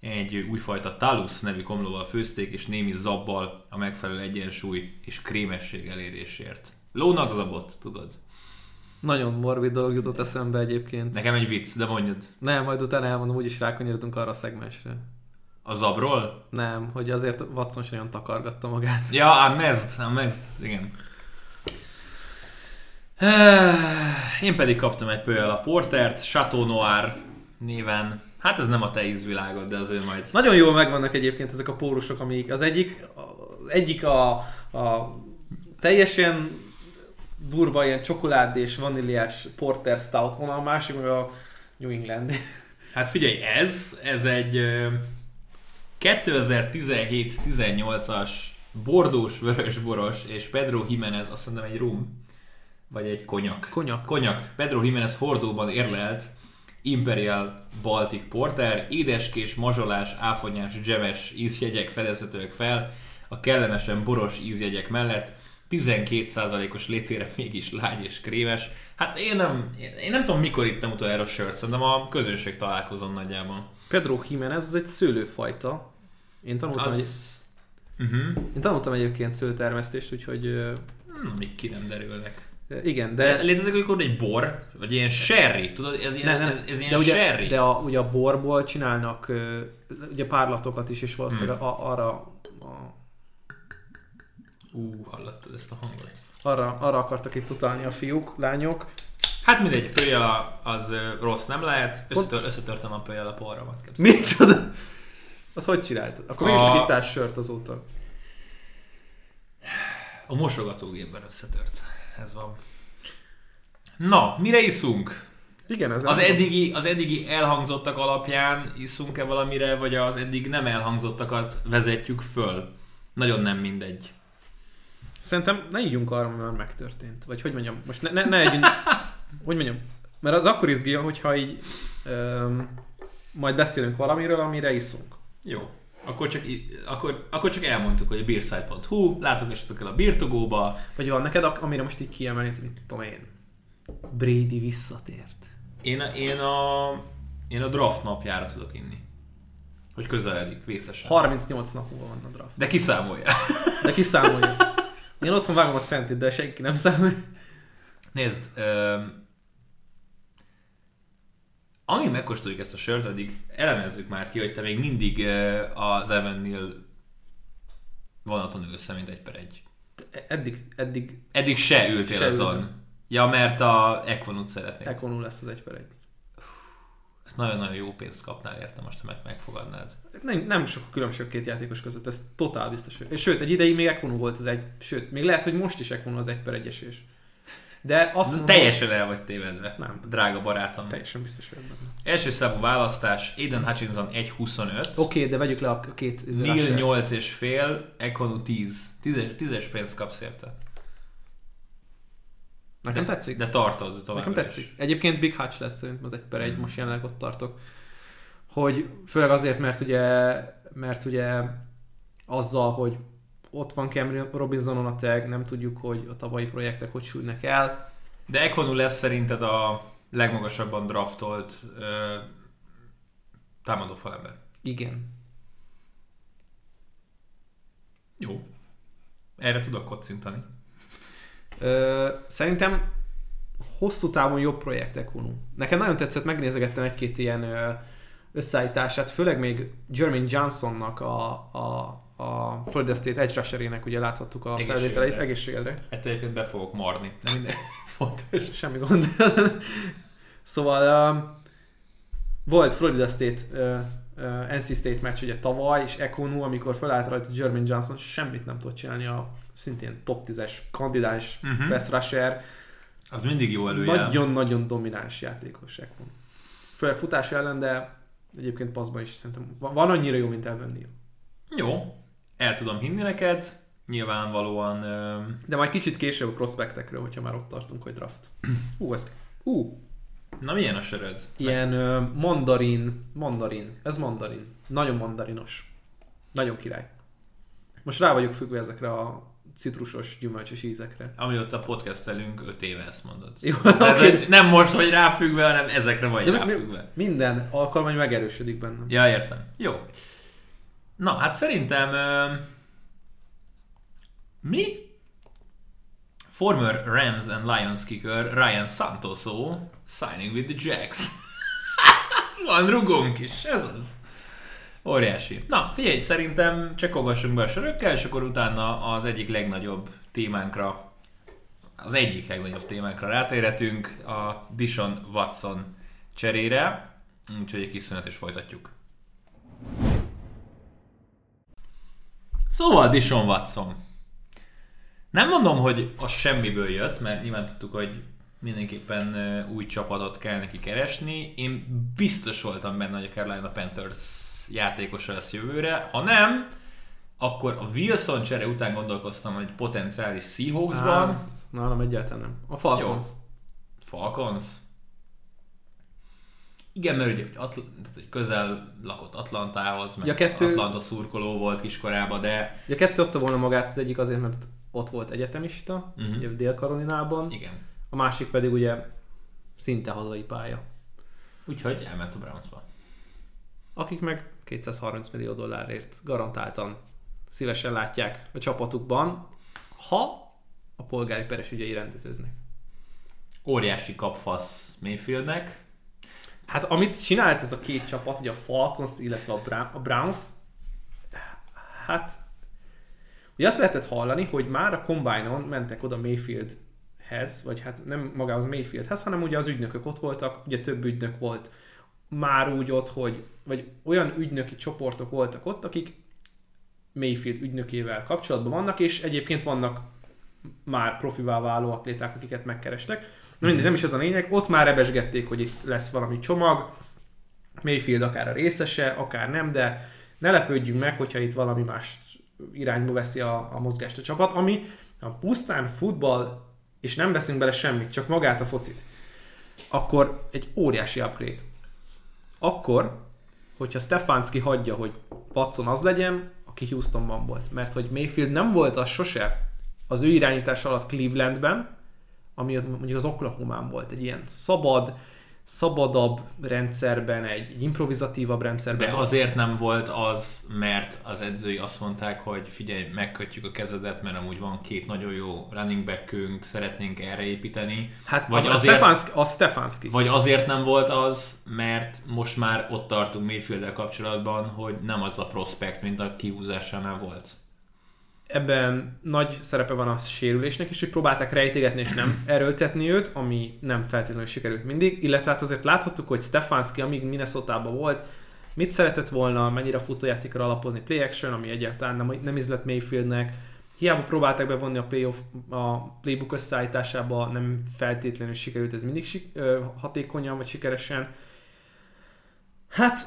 egy újfajta Talus nevű komlóval főzték, és némi zabbal a megfelelő egyensúly és krémesség elérésért. Lónak zabot, tudod? Nagyon morbid dolog jutott eszembe egyébként. Nekem egy vicc, de mondjad. Nem, majd utána elmondom, úgyis rákanyarodunk arra a szegmensre. A zabról? Nem, hogy azért Watson sem olyan takargatta magát. Ja, a mezd, a mezd, igen. Én pedig kaptam egy pőjel a Portert, Chateau Noir néven. Hát ez nem a te ízvilágod, de azért majd... Nagyon jól megvannak egyébként ezek a pórusok, amik az egyik, az egyik a, a teljesen durva ilyen csokolád és vaníliás porter stout vonal, a másik meg a New England. Hát figyelj, ez, ez egy 2017-18-as bordós, vörösboros és Pedro Jimenez, azt mondom egy rum, vagy egy konyak. Konyak. Konyak. Pedro Jimenez hordóban érlelt Imperial Baltic Porter, édeskés, mazsolás, áfonyás, dzsemes ízjegyek fedezhetőek fel, a kellemesen boros ízjegyek mellett 12%-os létére mégis lágy és krémes. Hát én nem, én nem tudom mikor ittam utoljára sört, szerintem a közönség találkozom nagyjából. Pedro Jimenez, ez egy szőlőfajta. Én tanultam, egy, Az... Uh-huh. én tanultam egyébként szőlőtermesztést, úgyhogy Hmm, még ki nem derülnek. igen, De létezik amikor egy bor, vagy ilyen sherry, tudod, ez ilyen, Ne, ne, ez, ez ilyen de ugye, sherry. de a, ugye a borból csinálnak ugye párlatokat is, és valószínűleg Hmm. a, arra, a, Ú, hallottad ezt a hangot? arra, arra akartak itt utalni a fiúk, lányok. Hát mindegy, pőjel az rossz nem lehet, Összetör, összetörtem a pőjel a porramat. Micsoda? Az hogy csináltad? Akkor A- mégiscsak ittál sört azóta. A mosogatógépben összetört. Ez van. Na, mire iszunk? Igen, ez Az eddigi, az eddigi elhangzottak alapján iszunk-e valamire, vagy az eddig nem elhangzottakat vezetjük föl? Nagyon nem mindegy. Szerintem ne ígyunk arra, már megtörtént. Vagy hogy mondjam, most ne, ne, ne együnk, [LAUGHS] hogy mondjam, mert az akkor izgi, hogyha így öm, majd beszélünk valamiről, amire iszunk. Jó. Akkor csak, akkor, akkor csak elmondtuk, hogy a beerside.hu, látogassatok el a Birtogóba. Vagy van neked, amire most így kiemelni, mit tudom én. Brady visszatért. Én, a- én, a, én a draft napjára tudok inni. Hogy közeledik, vészesen. 38 nap múlva van a draft. De kiszámolja. De kiszámolja. Én otthon vágom a centit, de senki nem számolja. Nézd, ö, amíg megkóstoljuk ezt a sört, addig elemezzük már ki, hogy te még mindig ö, az Evennél vonaton ülsz, mint egy per egy. Eddig, eddig Eddig se ültél Se azon. ültem. Ja, mert a Equinut szeretnéd. Equinul lesz az egy per egy. Ezt nagyon-nagyon jó pénzt kapnál érte most, ha meg megfogadnád. Nem, nem sok a különbség két játékos között, ez totál biztos. És sőt, egy ideig még Equinu volt az egy, sőt, még lehet, hogy most is Equinu az egy per egyesés. De azt mondom, Teljesen el vagy tévedve. Nem. Drága barátom. teljesen biztos vagyok benne. Első számú választás, Aiden Hutchinson 1.25. Oké, okay, de vegyük le a két Neil Rushert. 8 és fél, Ekonu 10. 10 10-es pénzt kapsz érte. Nekem de, tetszik. De tartod tovább. Nekem tetszik. Egyébként Big Hutch lesz szerintem az egy per egy, Mm. most jelenleg ott tartok. Hogy főleg azért, mert ugye, mert ugye azzal, hogy ott van Cam Robinsonon a tag, nem tudjuk, hogy a tavalyi projektek hogy sülnek el. De Ekonu lesz szerinted a legmagasabban draftolt ö, támadó falember. Igen. Jó. Erre tudok kocintani. Ö, szerintem hosszú távon jobb projektek Unu. Nekem nagyon tetszett, megnézegettem egy-két ilyen ö, összeállítását, főleg még Jermaine Johnsonnak a, a, a Florida State edge rusherének, ugye láthattuk a felvételeit, egészségedre. Ettől egyébként be fogok marni. De minden [LAUGHS] fontos. Semmi gond. [LAUGHS] szóval uh, volt Florida State, uh, uh, NC State meccs ugye tavaly, és Ekonu, amikor felállt rajta Jermaine Johnson, semmit nem tudott csinálni a szintén top 10-es kandidáns Mhm. uh-huh. pass rusher. Az mindig jó előjel. Nagyon-nagyon domináns játékos Ekonu. Főleg futás ellen, de egyébként passzban is szerintem van, annyira jó, mint Neal. Jó. El tudom hinni neked. Nyilvánvalóan ö, De majd kicsit később a prospektekről, hogyha már ott tartunk, hogy draft. Ú, ez... Ú, Na milyen a söröd? Ilyen ö, mandarin, mandarin, ez mandarin. Nagyon mandarinos. Nagyon király. Most rá vagyok függve ezekre a citrusos, gyümölcsös ízekre. Amióta podcastelünk 5 éve ezt mondod. Jó, De, de nem most vagy ráfüggve, hanem ezekre vagy De ráfüggve. Minden alkalom, hogy megerősödik bennem. Ja, értem. Jó. Na, hát szerintem ö, mi? Former Rams and Lions kicker Ryan Santoso signing with the Jacks. [LAUGHS] Van rugónk is, ez az. Óriási. Na, figyelj, szerintem csekogassunk be a sörökkel, és akkor utána az egyik legnagyobb témánkra, az egyik legnagyobb témánkra rátérhetünk, a Dishon Watson cserére. Úgyhogy egy kis szünet és folytatjuk. Szóval Dishon Watson. Nem mondom, hogy az semmiből jött, mert nyilván tudtuk, hogy mindenképpen új csapatot kell neki keresni. Én biztos voltam benne, hogy a Carolina Panthers játékosa lesz jövőre. Ha nem, akkor a Wilson csere után gondolkoztam, hogy potenciális Seahawksban. Á, nálam egyáltalán nem. A Falcons. Falcons? Igen, mert ugye Atl- közel lakott Atlantához, meg Ja, kettő- Atlanta szurkoló volt kiskorában, de Ugye kettő adta volna magát, az egyik azért, mert ott volt egyetemista, ugye Dél-Karolinában, igen. a másik pedig ugye szinte hazai pálya. Úgyhogy elment a Brownsba. Akik meg 230 millió dollárért garantáltan szívesen látják a csapatukban, ha a polgári peres ügyei rendeződnek. Óriási kapfasz Mayfieldnek. Hát amit csinált ez a két csapat, ugye a Falcons, illetve a, Bra- a Browns, hát ugye azt lehetett hallani, hogy már a Combine-on mentek oda Mayfieldhez, vagy hát nem magához Mayfieldhez, hanem ugye az ügynökök ott voltak, ugye több ügynök volt már úgy ott, hogy, vagy olyan ügynöki csoportok voltak ott, akik Mayfield ügynökével kapcsolatban vannak, és egyébként vannak már profivá váló atléták, akiket megkerestek. Na mindegy, nem is ez a lényeg, ott már rebesgették, hogy itt lesz valami csomag, Mayfield akár a részese, akár nem, de ne lepődjünk meg, hogyha itt valami más irányba veszi a, a mozgást a csapat, ami a pusztán futball, és nem veszünk bele semmit, csak magát a focit, akkor egy óriási upgrade. Akkor, hogyha Stefanski hagyja, hogy Watson az legyen, aki Houstonban volt. Mert hogy Mayfield nem volt az sose az ő irányítás alatt Clevelandben, ami mondjuk az Oklahomán volt, egy ilyen szabad, szabadabb rendszerben, egy improvizatívabb rendszerben. De azért nem volt az, mert az edzői azt mondták, hogy figyelj, megkötjük a kezedet, mert amúgy van két nagyon jó running backünk, szeretnénk erre építeni. Hát vagy az, azért, a, Stefanski, a Stefanski. Vagy azért nem volt az, mert most már ott tartunk mayfield kapcsolatban, hogy nem az a prospekt, mint a kihúzásánál volt ebben nagy szerepe van a sérülésnek is, hogy próbálták rejtégetni és nem erőltetni őt, ami nem feltétlenül sikerült mindig, illetve hát azért láthattuk, hogy Stefanski, amíg minnesota volt, mit szeretett volna, mennyire futójátékra alapozni play action, ami egyáltalán nem, nem ízlett Mayfieldnek, hiába próbálták bevonni a, playoff, a playbook összeállításába, nem feltétlenül sikerült ez mindig hatékonyan vagy sikeresen. Hát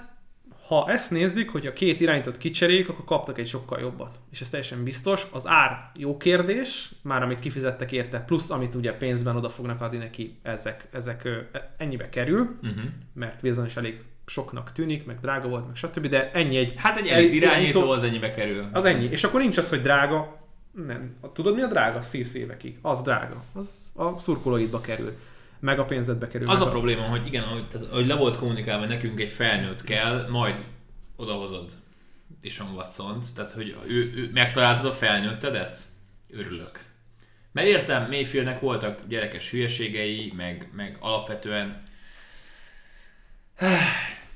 ha ezt nézzük, hogy a két irányítót kicseréljük, akkor kaptak egy sokkal jobbat. És ez teljesen biztos. Az ár jó kérdés, már amit kifizettek érte, plusz amit ugye pénzben oda fognak adni neki, ezek, ezek ennyibe kerül, uh-huh. mert bizonyos elég soknak tűnik, meg drága volt, meg stb. De ennyi egy... Hát egy elit irányító az ennyibe kerül. Az ennyi. És akkor nincs az, hogy drága. Nem. Tudod mi a drága? Szívsz évekig. Az drága. Az a szurkolóidba kerül meg a pénzedbe kerül. Az a, a probléma, hogy igen, ahogy, tehát, ahogy le volt kommunikálva, nekünk egy felnőtt kell, majd odahozod Dishon watson tehát hogy ő, ő, megtaláltad a felnőttedet? Örülök. Mert értem, Mayfieldnek voltak gyerekes hülyeségei, meg, meg alapvetően...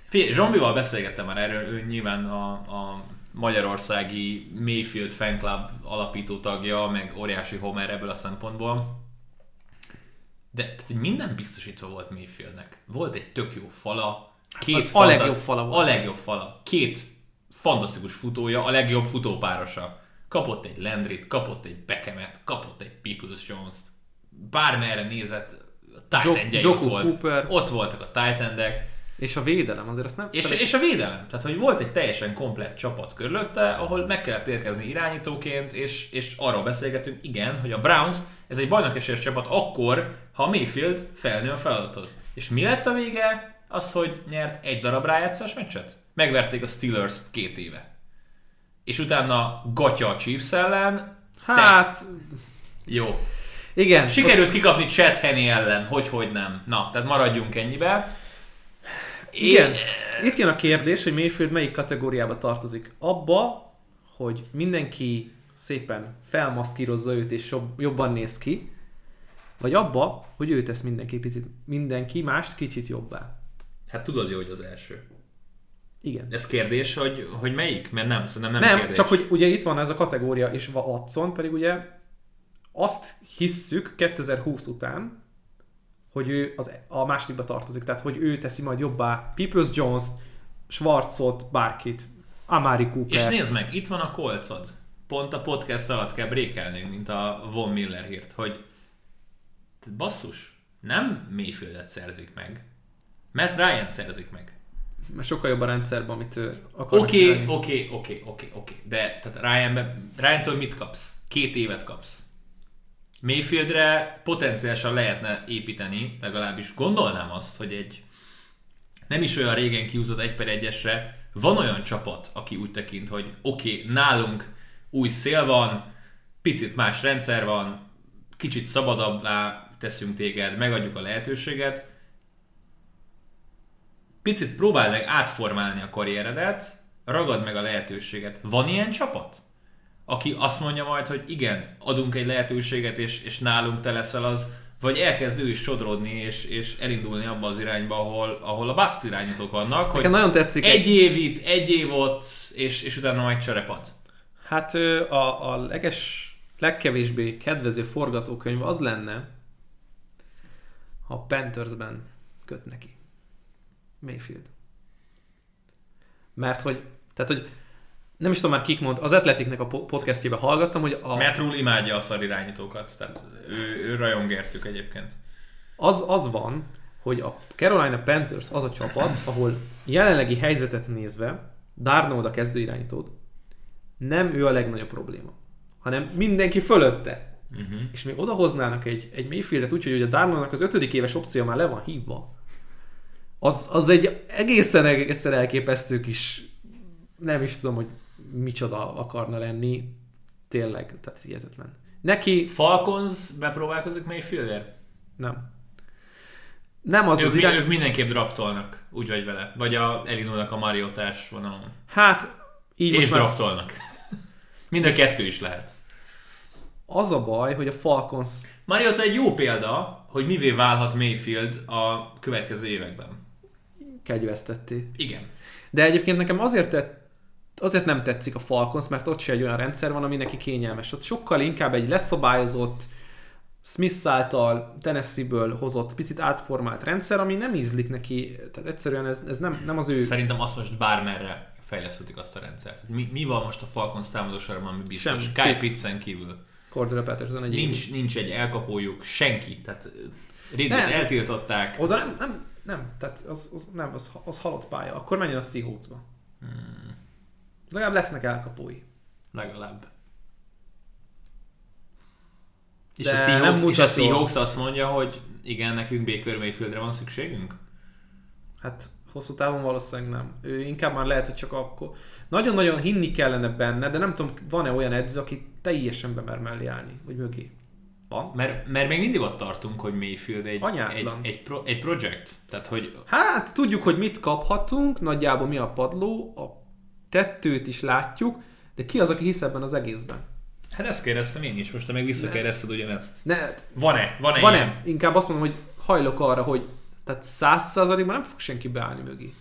Figyelj, Zsombival beszélgettem már erről, ő nyilván a, a magyarországi Mayfield Fan Club alapító tagja, meg óriási Homer ebből a szempontból. De tehát, minden biztosítva volt Mayfieldnek. Volt egy tök jó fala, két hát, a legjobb fala volt. A legjobb fala. Két fantasztikus futója, a legjobb futópárosa. Kapott egy Landrit, kapott egy Beckhamet, kapott egy Peoples Jones-t. Bármerre nézett, titan ott, volt, Cooper. ott voltak a titan és a védelem, azért azt nem... És, és a védelem. Tehát, hogy volt egy teljesen komplett csapat körülötte, ahol meg kellett érkezni irányítóként, és, és arról beszélgetünk, igen, hogy a Browns, ez egy bajnokesélyes csapat akkor, ha Mayfield felnő a feladathoz. És mi lett a vége? Az, hogy nyert egy darab rájátszás meccset? Megverték a Steelers két éve. És utána gatya a Chiefs ellen. Hát... Te... Jó. Igen. Sikerült kikapni Chad Henney ellen, hogy hogy nem. Na, tehát maradjunk ennyibe. Igen. Én... Itt jön a kérdés, hogy Mayfield melyik kategóriába tartozik. Abba, hogy mindenki szépen felmaszkírozza őt és jobban néz ki, vagy abba, hogy ő tesz mindenki, picit, mindenki mást kicsit jobbá. Hát tudod jó, hogy az első. Igen. Ez kérdés, hogy, hogy melyik? Mert nem, szerintem nem, nem kérdés. csak hogy ugye itt van ez a kategória, és Watson pedig ugye azt hisszük 2020 után, hogy ő az, a másodikba tartozik, tehát hogy ő teszi majd jobbá Peoples Jones, Schwarzot, bárkit, Amari Cooper. És nézd meg, itt van a kolcod. Pont a podcast alatt kell brékelnünk, mint a Von Miller hírt, hogy basszus, nem Mayfieldet szerzik meg, mert Ryan szerzik meg. Mert sokkal jobb a rendszerben, amit ő akar Oké, oké, oké, oké, oké. De tehát Ryan, Ryan-től mit kapsz? Két évet kapsz. Mayfieldre potenciálisan lehetne építeni, legalábbis gondolnám azt, hogy egy nem is olyan régen kiúzott egy per egyesre, van olyan csapat, aki úgy tekint, hogy oké, okay, nálunk új szél van, picit más rendszer van, kicsit szabadabbá teszünk téged, megadjuk a lehetőséget, picit próbáld meg átformálni a karrieredet, ragad meg a lehetőséget. Van ilyen csapat? aki azt mondja majd, hogy igen, adunk egy lehetőséget, és, és nálunk te leszel az, vagy elkezd ő is sodrodni, és, és elindulni abba az irányba, ahol, ahol a bust irányítók vannak, hogy nagyon tetszik. Egy év itt, egy év ott, és, és utána majd cserepad. Hát a, a leges, legkevésbé kedvező forgatókönyv az lenne, ha Panthersben köt neki. Mayfield. Mert hogy, tehát hogy nem is tudom már kik mond, az Atletiknek a podcastjében hallgattam, hogy a... Matt Rule imádja a szar irányítókat, tehát ő, ő rajongértük egyébként. Az, az van, hogy a Carolina Panthers az a csapat, ahol jelenlegi helyzetet nézve, Darnold a kezdőirányítód, nem ő a legnagyobb probléma, hanem mindenki fölötte. Uh-huh. És még odahoznának egy, egy Mayfieldet úgy, hogy a Darnoldnak az ötödik éves opció már le van hívva. Az, az egy egészen, egészen elképesztő kis nem is tudom, hogy micsoda akarna lenni, tényleg, tehát hihetetlen. Neki... Falcons bepróbálkozik Mayfielder? Nem. nem az ők, az irány... ők mindenképp draftolnak, úgy vagy vele. Vagy a Elinónak a Mario társ vonalon. Hát, így És már draftolnak. Mind a kettő is lehet. az a baj, hogy a Falcons Mariota egy jó példa, hogy mivé válhat Mayfield a következő években. kegyvesztetté. Igen. De egyébként nekem azért, tett, azért nem tetszik a Falcons, mert ott se egy olyan rendszer van, ami neki kényelmes. Ott sokkal inkább egy leszabályozott, Smith által Tennessee-ből hozott, picit átformált rendszer, ami nem ízlik neki, tehát egyszerűen ez, ez nem, nem az ő... Szerintem azt most bármerre fejleszthetik azt a rendszert. Mi, mi van most a Falcons támadósorban, ami biztos? Semmi. Kyle Pitts. Kívül. Cordero Patterson egy Nincs, nincs egy elkapójuk, senki. Tehát Ridley Nem. eltiltották. Oda nem, nem, nem, tehát az, az, nem, az, az halott pálya. Akkor menjen a Seahawksba. Hmm, Legalább lesznek elkapói. legalább. És De a, nem Seahawks, és a. Seahawks azt mondja, hogy igen, nekünk Baker Mayfieldre van szükségünk? Hát hosszú távon valószínűleg nem. Ő inkább már lehet, hogy csak akkor. Nagyon-nagyon hinni kellene benne, de nem tudom, van-e olyan edző, aki teljesen bemer mellé állni, vagy mögé. Van? Mert, mert még mindig ott tartunk, hogy Mayfield egy, egy, Anyátlan. egy, pro, egy project. Tehát, hogy Hát tudjuk, hogy mit kaphatunk, nagyjából mi a padló, a tettőt is látjuk, de ki az, aki hisz ebben az egészben? hát ezt kérdeztem én is, most te meg visszakérdezted ugyanezt. Ne, Van-e? Van-e ilyen? van-e? Inkább azt mondom, hogy hajlok arra, hogy tehát száz százalékban nem fog senki beállni mögé.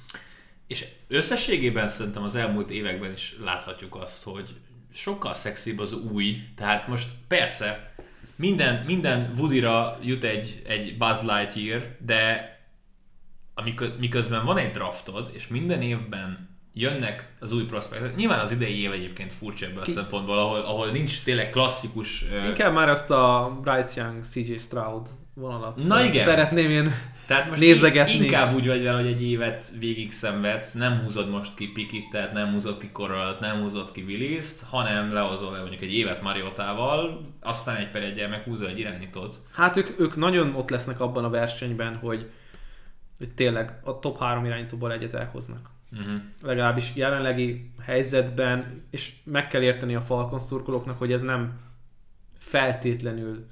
És összességében szerintem az elmúlt években is láthatjuk azt, hogy sokkal szexibb az új. Tehát most persze minden, minden Woody-ra jut egy, egy Buzz Lightyear, de amikor, miközben van egy draftod, és minden évben jönnek az új prospektek. Nyilván az idei év egyébként furcsa ebből a szempontból, ahol, ahol nincs tényleg klasszikus... Inkább már azt a Bryce Young, CJ Stroud vonalat Na szeret- igen. szeretném én. Tehát most nézegetni. inkább úgy vagy vele, hogy egy évet végig szenvedsz, nem húzod most ki Pikittet, nem húzod ki Corralt, nem húzod ki Willis-t, hanem lehozol le mondjuk egy évet Mariotával, aztán egy per egyel meg húzol egy irányítót. Hát ők, ők nagyon ott lesznek abban a versenyben, hogy, hogy tényleg a top három irányítóból egyet elhoznak. Uh-huh. Legalábbis jelenlegi helyzetben, és meg kell érteni a Falcon szurkolóknak, hogy ez nem feltétlenül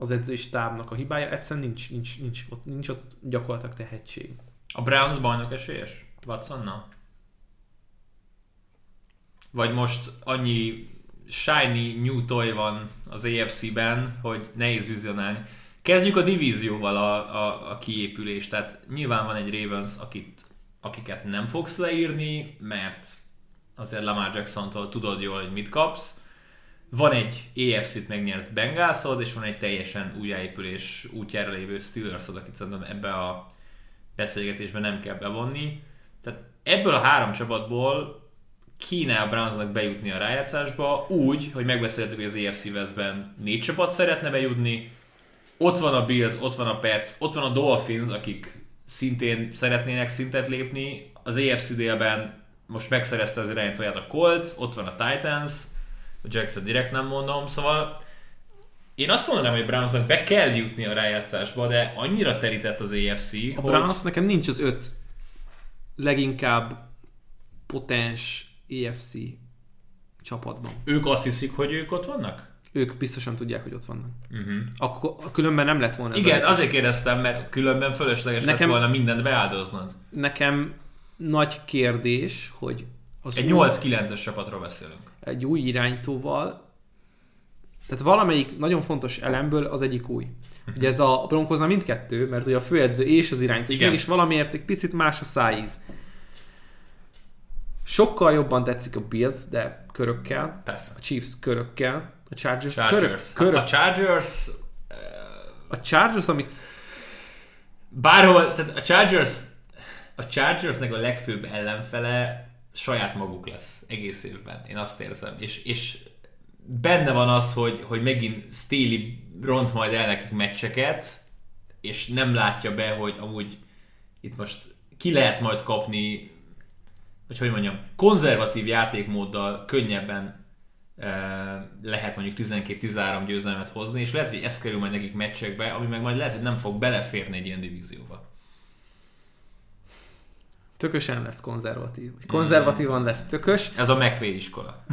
az edzői stábnak a hibája, egyszerűen nincs, nincs, nincs, ott, nincs ott gyakorlatilag tehetség. A Browns bajnok esélyes? Watsonnal? Vagy most annyi shiny new toy van az AFC-ben, hogy nehéz vizionálni. Kezdjük a divízióval a, a, a kiépülést. Tehát nyilván van egy Ravens, akit, akiket nem fogsz leírni, mert azért Lamar Jackson-tól tudod jól, hogy mit kapsz. Van egy AFC-t megnyersz Bengalsod, és van egy teljesen újjáépülés útjára lévő Steelersod, akit szerintem ebbe a beszélgetésben nem kell bevonni. Tehát ebből a három csapatból kéne a Brownsnak bejutni a rájátszásba úgy, hogy megbeszéltük, hogy az AFC Westben négy csapat szeretne bejutni, ott van a Bills, ott van a Pets, ott van a Dolphins, akik szintén szeretnének szintet lépni, az AFC délben most megszerezte az irányítóját a Colts, ott van a Titans, a Jackson direkt nem mondom, szóval én azt mondanám, hogy Brownsnak be kell jutni a rájátszásba, de annyira terített az AFC, A hogy Browns nekem nincs az öt leginkább potens EFC csapatban. ők azt hiszik, hogy ők ott vannak? Ők biztosan tudják, hogy ott vannak. Uh-huh. Akkor különben nem lett volna Igen, azért kérdeztem, mert különben fölösleges Nekem... Lett volna mindent beáldoznod. Nekem nagy kérdés, hogy az Egy új, 8-9-es csapatról beszélünk. Egy új irányítóval, tehát valamelyik nagyon fontos elemből az egyik új. Ugye ez a Broncosnál mindkettő, mert ugye a főedző és az irányító, és Igen. mégis valamiért egy picit más a szájíz. Sokkal jobban tetszik a Bills, de körökkel, Persze. a Chiefs körökkel, a Chargers, Chargers. Körök, körök, A Chargers a Chargers, amit bárhol, tehát a Chargers a Chargersnek a legfőbb ellenfele saját maguk lesz egész évben. Én azt érzem. És, és benne van az, hogy, hogy megint Staley ront majd el nekik meccseket, és nem látja be, hogy amúgy itt most ki lehet majd kapni, vagy hogy mondjam, konzervatív játékmóddal könnyebben eh, lehet mondjuk 12-13 győzelmet hozni, és lehet, hogy ez kerül majd nekik meccsekbe, ami meg majd lehet, hogy nem fog beleférni egy ilyen divízióba. Tökösen lesz konzervatív. Konzervatívan lesz tökös. Ez a McVay iskola.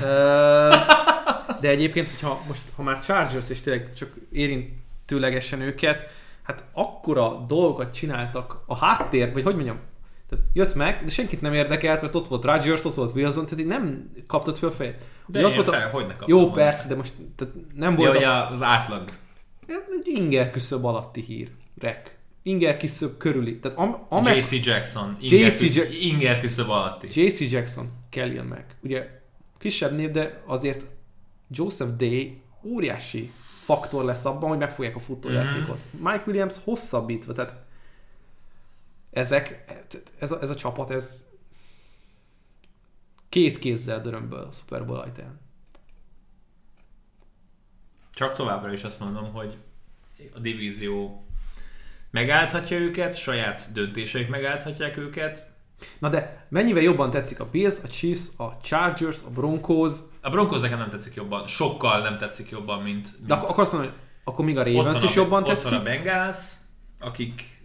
De egyébként, hogyha most, ha már Chargers, és tényleg csak érintőlegesen őket, hát akkora dolgokat csináltak a háttér, vagy hogy mondjam, tehát jött meg, de senkit nem érdekelt, mert ott volt Rodgers, ott volt Wilson, tehát így nem kaptad föl fejét. De ott volt a- fel, hogy ne Jó, volna. persze, de most tehát nem Ja, volt hogy a, az átlag. egy inger küszöb alatti hír. Rek. Inger küszöb körüli. Tehát am, amek, JC Jackson. Inger, JC küsz- Jack- Inger küszöb alatti. JC Jackson, Kellyan meg. Ugye kisebb név, de azért Joseph Day óriási faktor lesz abban, hogy megfogják a futójátékot. Mike Williams hosszabbítva, tehát ezek, ez a, ez a csapat, ez két kézzel dörömböl a Super Bowl ajtaján. Csak továbbra is azt mondom, hogy a divízió megállthatja őket, saját döntéseik megállthatják őket. Na de mennyivel jobban tetszik a Bills, a Chiefs, a Chargers, a Broncos, A Broncos nekem nem tetszik jobban, sokkal nem tetszik jobban, mint, mint de akkor, akkor azt mondom, hogy akkor még a ott Ravens is a, jobban ott tetszik. van a Bengals, akik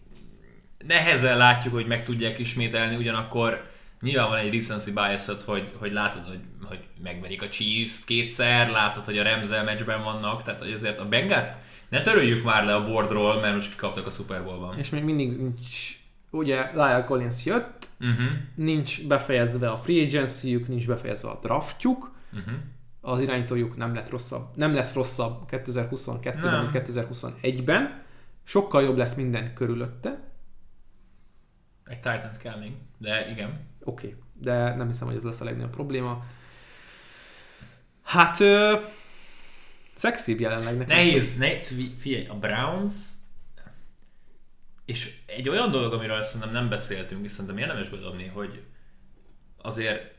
nehezen látjuk, hogy meg tudják ismételni, ugyanakkor nyilván van egy recency bias hogy, hogy látod, hogy, hogy megverik a Chiefs kétszer, látod, hogy a Remzel meccsben vannak, tehát hogy azért a Bengals ne töröljük már le a boardról, mert most kikaptak a Super Bowl-ban. És még mindig nincs, ugye Lyle Collins jött, Uh-huh. nincs befejezve a free agency nincs befejezve a draftjuk, Uh-huh. az irányítójuk nem, lett rosszabb, nem lesz rosszabb 2022-ben, Nem. mint 2021-ben. Sokkal jobb lesz minden körülötte. Egy Titans kell még, de igen. Oké, okay. de nem hiszem, hogy ez lesz a legnagyobb probléma. Hát, ö, szexibb jelenleg nekem. Nehéz, ne, fi- figyelj, a Browns, és egy olyan dolog, amiről szerintem nem beszéltünk, és szerintem érdemes bedobni, hogy azért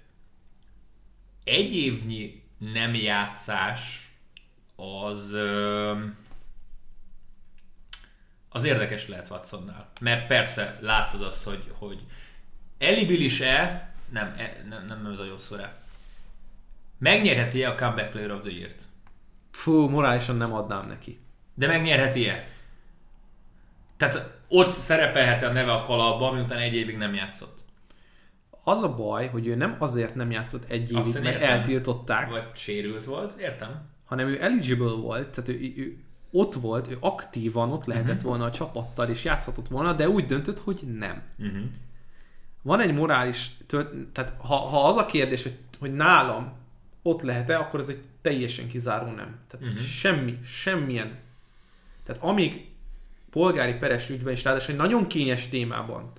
egy évnyi nem játszás az az érdekes lehet Watsonnál. Mert persze láttad azt, hogy, hogy elibilis-e, nem, e, nem, nem, nem ez a jó szó. Megnyerheti-e a Comeback Player of the Year-t? Fú, morálisan nem adnám neki. De megnyerheti-e? Tehát ott szerepelhet a neve a kalapban, miután egy évig nem játszott. Az a baj, hogy ő nem azért nem játszott egy évig, én mert értem. eltiltották, Vagy sérült volt, értem? hanem ő eligible volt, tehát ő, ő, ott volt, ő aktívan ott lehetett uh-huh. volna a csapattal, és játszhatott volna, de úgy döntött, hogy nem. Uh-huh. Van egy morális, tört, tehát ha, ha az a kérdés, hogy, hogy nálam ott lehet-e, akkor ez egy teljesen kizáró nem. Tehát uh-huh. semmi, semmilyen. Tehát amíg polgári peres ügyben, és ráadásul egy nagyon kényes témában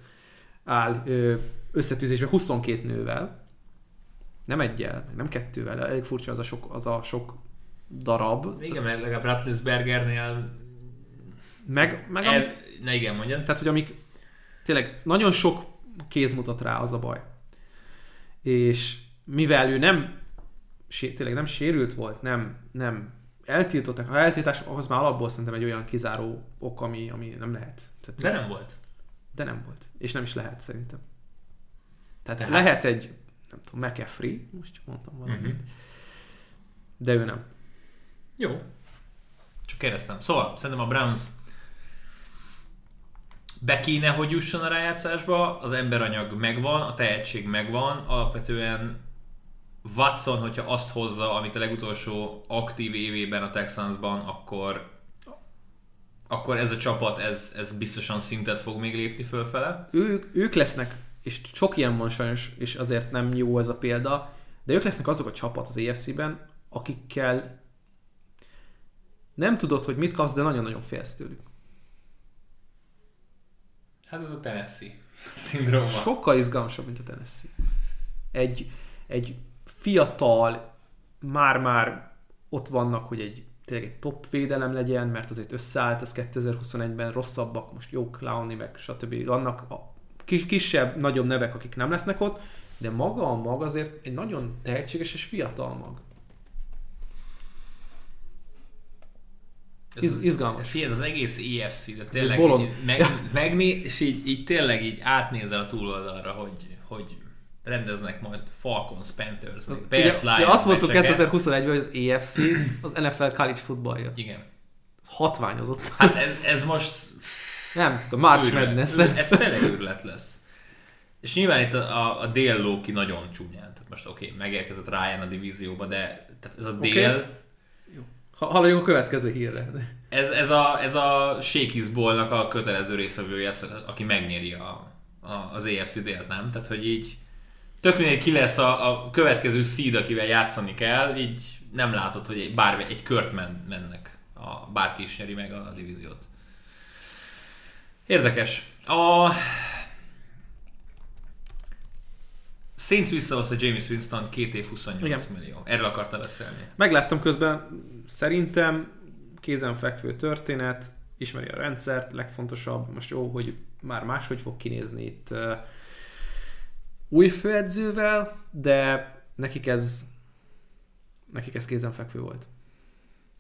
áll ö, összetűzésben 22 nővel, nem egyel, nem kettővel, elég furcsa az a sok, az a sok darab, Igen, mert legalább Ratlisbergernél meg, meg el... Ne igen, mondjad. Tehát, hogy amik tényleg nagyon sok kéz mutat rá, az a baj. És mivel ő nem, tényleg nem sérült volt, nem, nem eltiltottak, ha eltiltás, ahhoz már alapból szerintem egy olyan kizáró ok, ami, ami nem lehet. Tehát, De nem volt. de nem volt. És nem is lehet szerintem. Tehát, Tehát- lehet egy, nem tudom, McAfee, most csak mondtam valamit, Uh-huh. de ő nem. Jó. Csak kérdeztem. Szóval, szerintem a Browns be kéne, hogy jusson a rájátszásba, az emberanyag megvan, a tehetség megvan, alapvetően Watson, hogyha azt hozza, amit a legutolsó aktív évében a Texansban, akkor akkor ez a csapat, ez, ez biztosan szintet fog még lépni fölfele. ők, ők lesznek, és sok ilyen van sajnos, és azért nem jó ez a példa, de ők lesznek azok a csapat az EFC-ben, akikkel nem tudod, hogy mit kapsz, de nagyon-nagyon félsz tőlük. Hát ez a Tennessee [LAUGHS] szindróma. Sokkal izgalmasabb, mint a Tennessee. Egy, egy fiatal, már-már ott vannak, hogy egy tényleg egy top védelem legyen, mert azért összeállt ez 2021-ben rosszabbak, most jó Clowny, meg stb. Vannak a kis, kisebb, nagyobb nevek, akik nem lesznek ott, de maga a mag azért egy nagyon tehetséges és fiatal mag. Iz, izgalmas. Figyelj, ez az egész EFC, de tényleg így meg, megné, és így, így, tényleg így átnézel a túloldalra, hogy, hogy rendeznek majd Falcons, Panthers, meg Bears, Ugye, ugye Lions azt mondtuk meccseket. 2021-ben, hogy az EFC az NFL college footballja. Igen. Ez hatványozott. Hát ez, ez most Nem tudom, March őrület. Madness. Ez tényleg őrület lesz. És nyilván itt a, a, a dél ló ki nagyon csúnyán. Tehát most oké, okay, megérkezett Ryan a divízióba, de tehát ez a dél, Jó. Ha, haladjunk a következő hírre. Ez, ez a, ez a Shakey's a kötelező részvevője, aki megnyeri a, a, az AFC délt, nem? Tehát, hogy így tök mindegy ki lesz a, a következő seed, akivel játszani kell, így nem látod, hogy egy, bármi, egy kört men, mennek, a, bárki is nyeri meg a divíziót. Érdekes. A Saints visszahozta James Winston két év 28 Igen. millió. Erről akartál beszélni. Megláttam közben, szerintem kézenfekvő történet, ismeri a rendszert, legfontosabb, most jó, hogy már máshogy fog kinézni itt új főedzővel, de nekik ez nekik ez kézenfekvő volt.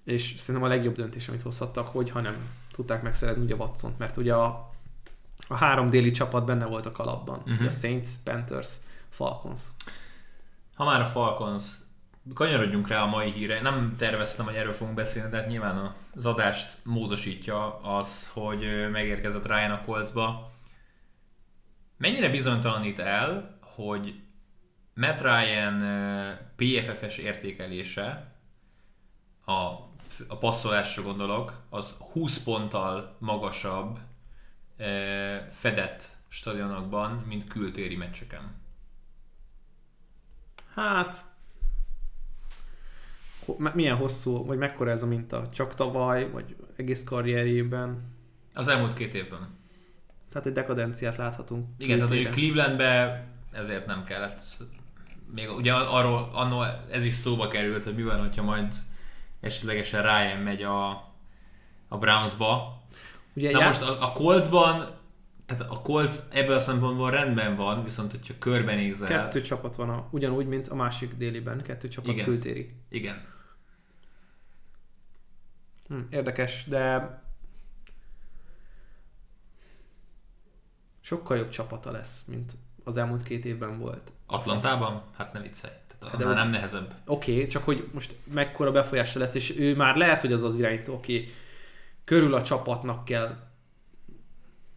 És szerintem a legjobb döntés, amit hozhattak, hogy ha nem tudták megszerezni ugye watson mert ugye a, a három déli csapat benne volt a kalapban. Uh-huh. A Saints, Panthers, Falcons. Ha már a Falcons, kanyarodjunk rá a mai híre. Nem terveztem, hogy erről fogunk beszélni, de hát nyilván az adást módosítja az, hogy megérkezett Ryan a Coltsba. Mennyire bizonytalanít el, hogy Matt Ryan PFF-es értékelése, a, a passzolásra gondolok, az 20 ponttal magasabb fedett stadionokban, mint kültéri meccseken. Hát, milyen hosszú, vagy mekkora ez a minta? Csak tavaly, vagy egész karrierjében? Az elmúlt két évben. Tehát egy dekadenciát láthatunk. Igen, tehát hogy Clevelandbe ezért nem kellett. Még ugye arról annó ez is szóba került, hogy mi van, hogyha majd esetlegesen Ryan megy a, a Brownsba. Ugye Na já... most a, a Coltsban tehát a Colts ebből a szempontból rendben van, viszont hogyha körbenézel... Kettő csapat van, a, ugyanúgy, mint a másik déliben, kettő csapat Igen. kültéri. Igen. Hm, érdekes, de sokkal jobb csapata lesz, mint az elmúlt két évben volt. Atlantában? Hát ne viccelj. Hát de nem nehezebb. Oké, okay, csak hogy most mekkora befolyása lesz, és ő már lehet, hogy az az irányító, aki körül a csapatnak kell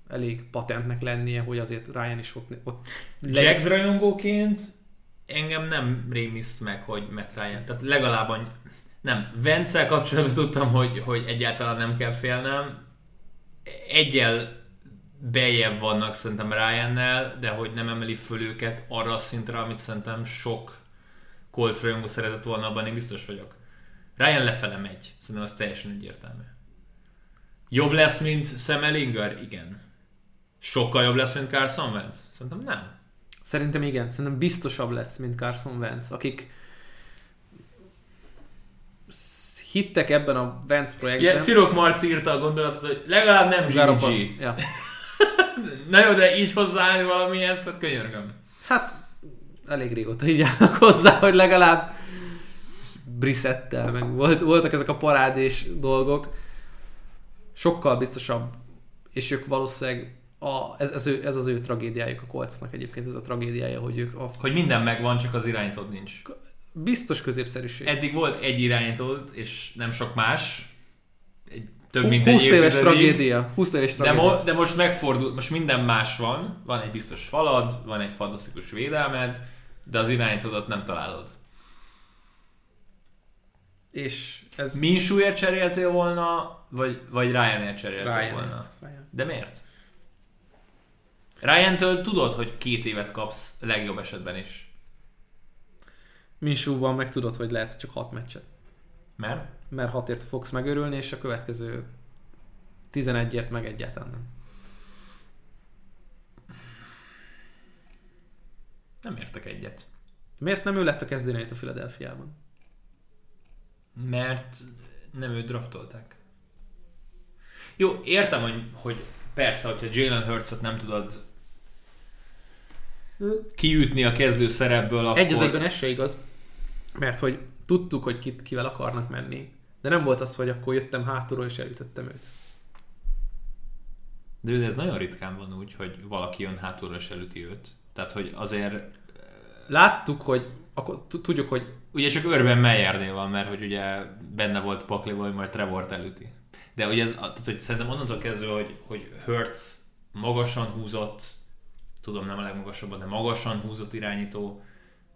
elég patentnek lennie, hogy azért Ryan is ott... ott le... Jags rajongóként engem nem rémiszt meg, hogy Matt Ryan, tehát legalább nem, vence kapcsolatban tudtam, hogy, hogy egyáltalán nem kell félnem. Egyel bejebb vannak szerintem Ryannel, de hogy nem emeli föl őket arra a szintre, amit szerintem sok Colts rajongó szeretett volna, abban én biztos vagyok. Ryan lefele megy. Szerintem az teljesen egyértelmű. Jobb lesz, mint Sam Ellinger? Igen. Sokkal jobb lesz, mint Carson Wentz? Szerintem nem. Szerintem igen. Szerintem biztosabb lesz, mint Carson Wentz, akik hittek ebben a Wentz projektben. Ja, Cirok Marci írta a gondolatot, hogy legalább nem Jimmy G. Ja. Na jó, de így hozzáállni valamihez, tehát könyörgöm. Hát, elég régóta így állnak hozzá, hogy legalább Brissettel, meg volt, voltak ezek a parádés dolgok. Sokkal biztosabb, és ők valószínűleg a, ez, ez, ő, ez az ő tragédiájuk a Coltsnak egyébként, ez a tragédiája, hogy ők... A... Hogy minden megvan, csak az irányítód nincs. Biztos középszerűség. Eddig volt egy irányítód, és nem sok más. Egy, több mint 20 egy éves tragédia. 20 éves tragédia. De, mo- de most megfordult, most minden más van. Van egy biztos falad, van egy fantasztikus védelmed, de az irányítódat nem találod. És ez... Minsúért cseréltél volna, vagy, vagy Ryanért cseréltél Ryan volna? Ryan. De miért? Ryan-től tudod, hogy két évet kapsz legjobb esetben is. Minsúban meg tudod, hogy lehet, hogy csak hat meccset. Mert? Mert hatért fogsz megörülni, és a következő 11-ért meg egyáltalán nem. Nem értek egyet. Miért nem ő lett a kezdőnél a Philadelphiában? Mert nem őt draftolták. Jó, értem, hogy, hogy persze, hogyha Jalen Hurts-ot nem tudod kiütni a kezdő szerepből, akkor... Egy az egyben ez se igaz, mert hogy tudtuk, hogy kit, kivel akarnak menni, de nem volt az, hogy akkor jöttem hátulról és elütöttem őt. De ez nagyon ritkán van úgy, hogy valaki jön hátulról és elüti őt. Tehát, hogy azért... Láttuk, hogy akkor tudjuk, hogy... Ugye csak Örben Meyernél van, mert hogy ugye benne volt Pakli, hogy majd Trevor elüti. De ugye ez, tehát, hogy szerintem onnantól kezdve, hogy, hogy Hertz magasan húzott, tudom nem a legmagasabban, de magasan húzott irányító,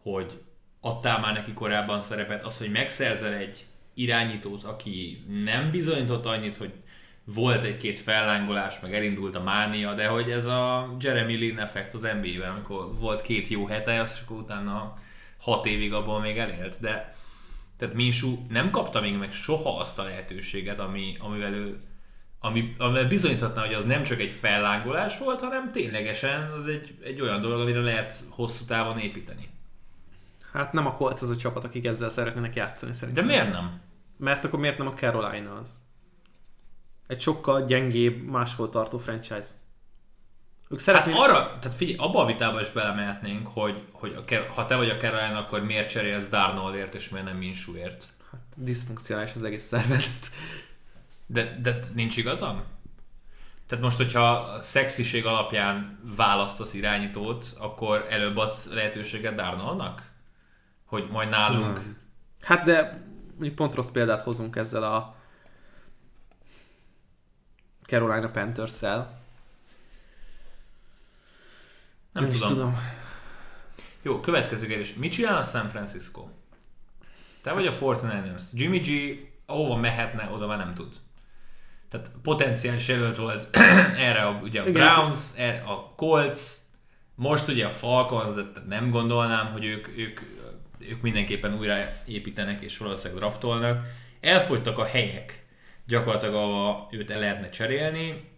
hogy adtál már neki korábban szerepet, az, hogy megszerzel egy irányítót, aki nem bizonyított annyit, hogy volt egy-két fellángolás, meg elindult a mánia, de hogy ez a Jeremy Lin effekt az NBA-ben, amikor volt két jó hete, azt akkor utána hat évig abból még elélt, de tehát Minsú nem kapta még meg soha azt a lehetőséget, ami, amivel ő ami, amivel bizonyíthatná, hogy az nem csak egy fellángolás volt, hanem ténylegesen az egy, egy olyan dolog, amire lehet hosszú távon építeni. Hát nem a Colts az a csapat, akik ezzel szeretnének játszani szerintem. De miért nem? Mert akkor miért nem a Carolina az? Egy sokkal gyengébb, máshol tartó franchise. Ők szeretnék... Hát arra, tehát figyelj, abba a vitába is belemehetnénk, hogy, hogy a, ha te vagy a Carolina, akkor miért cserélsz Darnoldért, és miért nem Minshewért? Hát diszfunkcionális az egész szervezet. De, de nincs igazam? Tehát most, hogyha a szexiség alapján választasz irányítót, akkor előbb adsz lehetőséget Darnoldnak? Hogy majd nálunk... Nem. Hát de mondjuk pont rossz példát hozunk ezzel a Carolina Panthers-szel. Nem, is tudom. tudom. Jó, következő kérdés. Mit csinál a San Francisco? Te vagy a 49ers. Jimmy G ahova mehetne, oda már nem tud. Tehát potenciális jelölt volt [CLEARS THROAT] erre a, ugye a Igen, Browns, erre a Colts, most ugye a Falcons, de nem gondolnám, hogy ők, ők, ők mindenképpen újra építenek és valószínűleg draftolnak. Elfogytak a helyek gyakorlatilag, ahol őt el lehetne cserélni.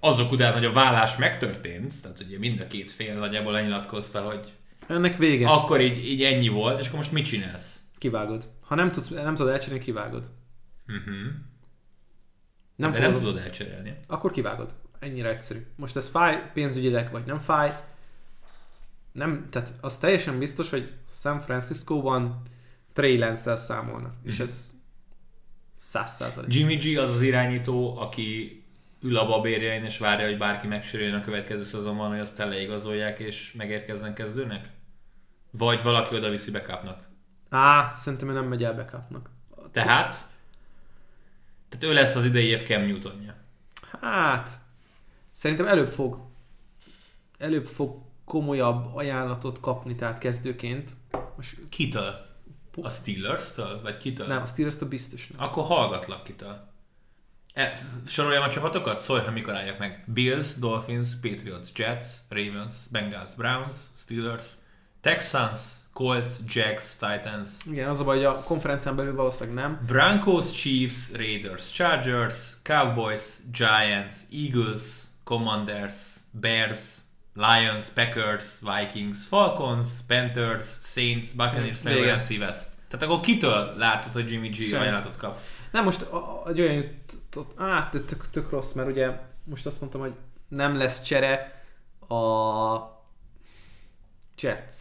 Azok után, hogy a vállás megtörtént, tehát ugye mind a két fél nagyjából lenyilatkozta, hogy Ennek vége. akkor így, így ennyi volt, és akkor most mit csinálsz? Kivágod. Ha nem, tudsz, nem tudod elcserélni, kivágod. Uh-huh. Nem De nem tudod elcserélni. Akkor kivágod. Ennyire egyszerű. Most ez fáj pénzügyileg, vagy nem fáj. Nem, tehát az teljesen biztos, hogy San Francisco-ban Trey Lance-el számolnak. Mm-hmm. És ez száz százalék. Jimmy G az az irányító, aki ül a babérjain és várja, hogy bárki megsérüljön a következő szezonban, hogy azt leigazolják és megérkezzen kezdőnek? Vagy valaki oda viszi backupnak. Á, szerintem nem megy el backupnak. Tehát, tehát ő lesz az idei év Cam Newtonja. Hát, szerintem előbb fog előbb fog komolyabb ajánlatot kapni, tehát kezdőként. Most Kitől? A Steelers-től? Vagy kitől? nem, a steelers biztos nem. Akkor hallgatlak kitől. E, soroljam a csapatokat? Szólj, ha mikor álljak meg. Bills, Dolphins, Patriots, Jets, Ravens, Bengals, Browns, Steelers, Texans, Colts, Jags, Titans, Igen, az a baj, hogy a konferencián belül valószínűleg nem. Broncos, Chiefs, Raiders, Chargers, Cowboys, Giants, Eagles, Commanders, Bears, Lions, Packers, Vikings, Falcons, Panthers, Saints, Buccaneers, meg. NFC West. Tehát akkor kitől látod, hogy Jimmy G Semmi. ajánlatot kap? Nem, most egy olyan jutott, á, de tök, tök rossz, mert ugye most azt mondtam, hogy nem lesz csere a Jets.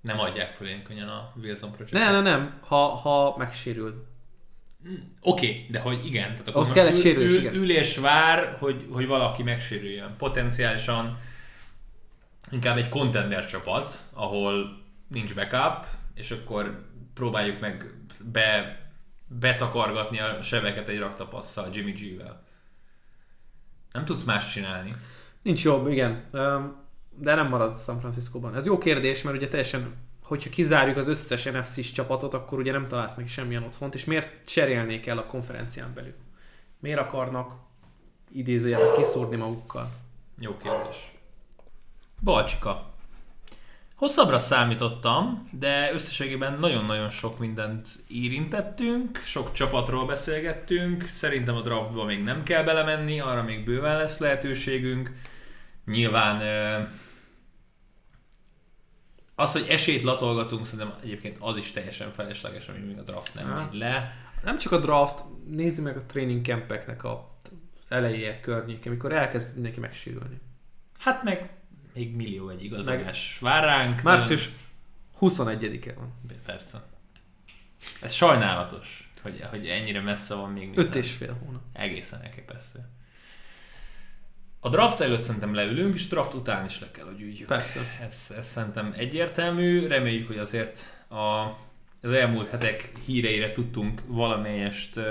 Nem adják föl ilyen könnyen a Wilson Project. Nem, nem, nem, ha, ha megsérül. Oké, okay, de hogy igen. Tehát akkor Ahhoz kell egy ül, sérülés, ül, igen. ül és vár, hogy, hogy valaki megsérüljön. Potenciálisan inkább egy contender csapat, ahol nincs backup, és akkor próbáljuk meg be, betakargatni a sebeket egy raktapasszal Jimmy G-vel. Nem tudsz más csinálni. Nincs jobb, igen. De nem marad San Francisco-ban. Ez jó kérdés, mert ugye teljesen, hogyha kizárjuk az összes NFC-s csapatot, akkor ugye nem találsz neki semmilyen otthont, és miért cserélnék el a konferencián belül? Miért akarnak idézőjelben kiszúrni magukkal? Jó kérdés. Balcsika. Hosszabbra számítottam, de összességében nagyon-nagyon sok mindent érintettünk, sok csapatról beszélgettünk, szerintem a draftba még nem kell belemenni, arra még bőven lesz lehetőségünk. Nyilván az, hogy esélyt latolgatunk, szerintem egyébként az is teljesen felesleges, ami még a draft nem megy le. Nem csak a draft, nézzük meg a training campeknek a eleje környéke, amikor elkezd mindenki megsérülni. Hát meg még millió egy igazolás vár ránk. Március 21-e van. Persze. Ez sajnálatos, hogy, hogy ennyire messze van még minden. Öt és fél hónap. Egészen elképesztő. A draft előtt szerintem leülünk, és draft után is le kell, hogy üljünk. Persze. Ez, ez szerintem egyértelmű. Reméljük, hogy azért a, az elmúlt hetek híreire tudtunk valamelyest uh,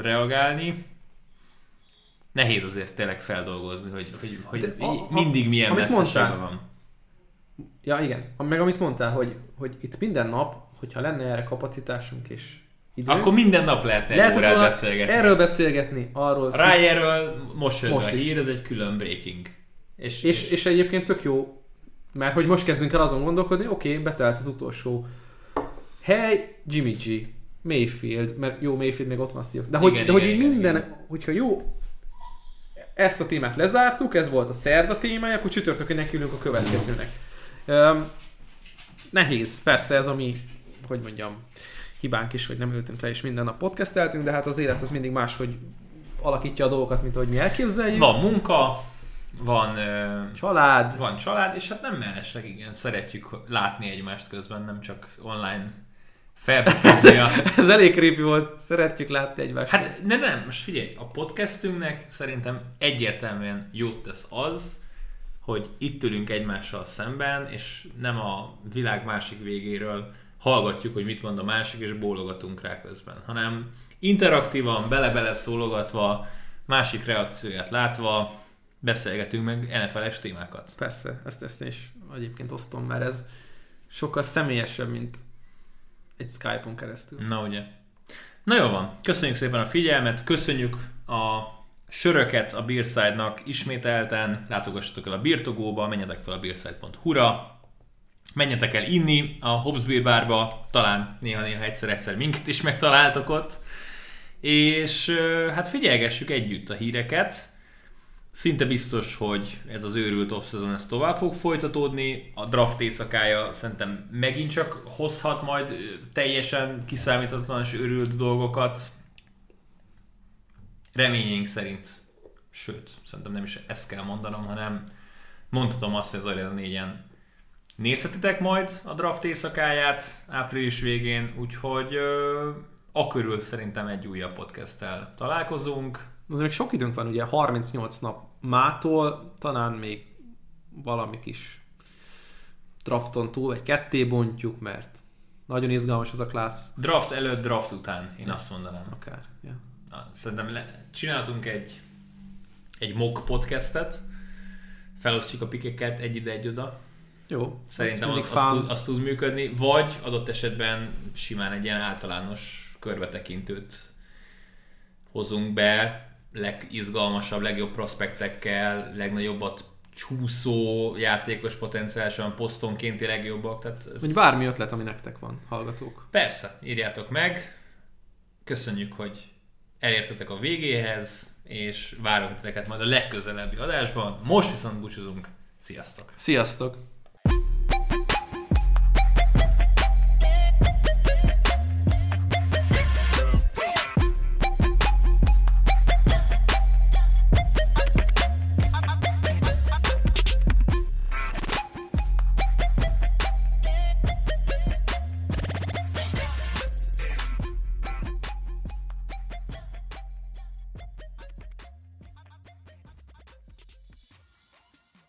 reagálni. Nehéz azért tényleg feldolgozni, hogy, hogy, hogy De a- mindig milyen mondtál. van. Ja, igen. Meg amit mondtál, hogy, hogy itt minden nap hogyha lenne erre kapacitásunk és időnk, Akkor minden nap lehetne egy lehetett órát beszélgetni. erről beszélgetni, arról. Ryerről most jön Most a hír, ez egy külön breaking. És, És, és egyébként tök jó, mert hogy most kezdünk el azon gondolkodni, oké, okay, betelt az utolsó hely, Jimmy G, Mayfield, mert jó, Mayfield még ott van Seahawks. De hogy, Igen, de hogy igen, így igen, minden, igen. hogyha jó, ezt a témát lezártuk, ez volt a szerda témája, akkor csütörtökön nekülünk a következőnek. Um, nehéz, persze ez a mi, hogy mondjam, hibánk is, hogy nem ültünk le és minden nap podcasteltünk, de hát az élet az mindig máshogy alakítja a dolgokat, mint ahogy mi elképzeljük. Van munka, van, Család, van család, és hát nem mellesleg, igen, szeretjük látni egymást közben, nem csak online felbefejezni a... [LAUGHS] Ez elég creepy volt. Szeretjük látni egymást. Hát ne, nem, most figyelj, a podcastünknek szerintem egyértelműen jót tesz az, hogy itt ülünk egymással szemben, és nem a világ másik végéről hallgatjuk, hogy mit mond a másik, és bólogatunk rá közben, hanem interaktívan, bele-bele szólogatva, másik reakcióját látva, beszélgetünk meg NFL-es témákat. Persze, ezt, ezt én is egyébként osztom, mert ez sokkal személyesebb, mint egy Skype-on keresztül. Na ugye. Na jó van, köszönjük szépen a figyelmet, köszönjük a söröket a Beerside-nak ismételten, látogassatok el a birtogóba, menjetek fel a beerside.hu-ra, menjetek el inni a Hobbs Beer Barba, talán néha-néha egyszer-egyszer minket is megtaláltok ott, és hát figyelgessük együtt a híreket, Szinte biztos, hogy ez az őrült off-season ez tovább fog folytatódni. A draft éjszakája szerintem megint csak hozhat majd teljesen kiszámíthatatlan és őrült dolgokat. Reményeink szerint, sőt, szerintem nem is ezt kell mondanom, hanem mondhatom azt, hogy az Arena 4-en nézhetitek majd a draft éjszakáját április végén, úgyhogy ö, a körül szerintem egy újabb podcasttel találkozunk. Azért még sok időnk van, ugye 38 nap mától, talán még valami kis drafton túl, vagy ketté bontjuk, mert nagyon izgalmas ez a klassz. Draft előtt, draft után, én azt mondanám. Akár. Ja. Na, szerintem le, csináltunk egy, egy mock podcastet, felosztjuk a pikeket egy ide, egy oda. Jó. Szerintem az, mindig az, fun. tud, az tud működni, vagy adott esetben simán egy ilyen általános körbetekintőt hozunk be, legizgalmasabb, legjobb prospektekkel, legnagyobbat csúszó játékos potenciálisan posztonkénti legjobbak. Tehát ez... Vagy bármi ötlet, ami nektek van, hallgatók. Persze, írjátok meg. Köszönjük, hogy elértetek a végéhez, és várunk titeket majd a legközelebbi adásban. Most viszont búcsúzunk. Sziasztok! Sziasztok!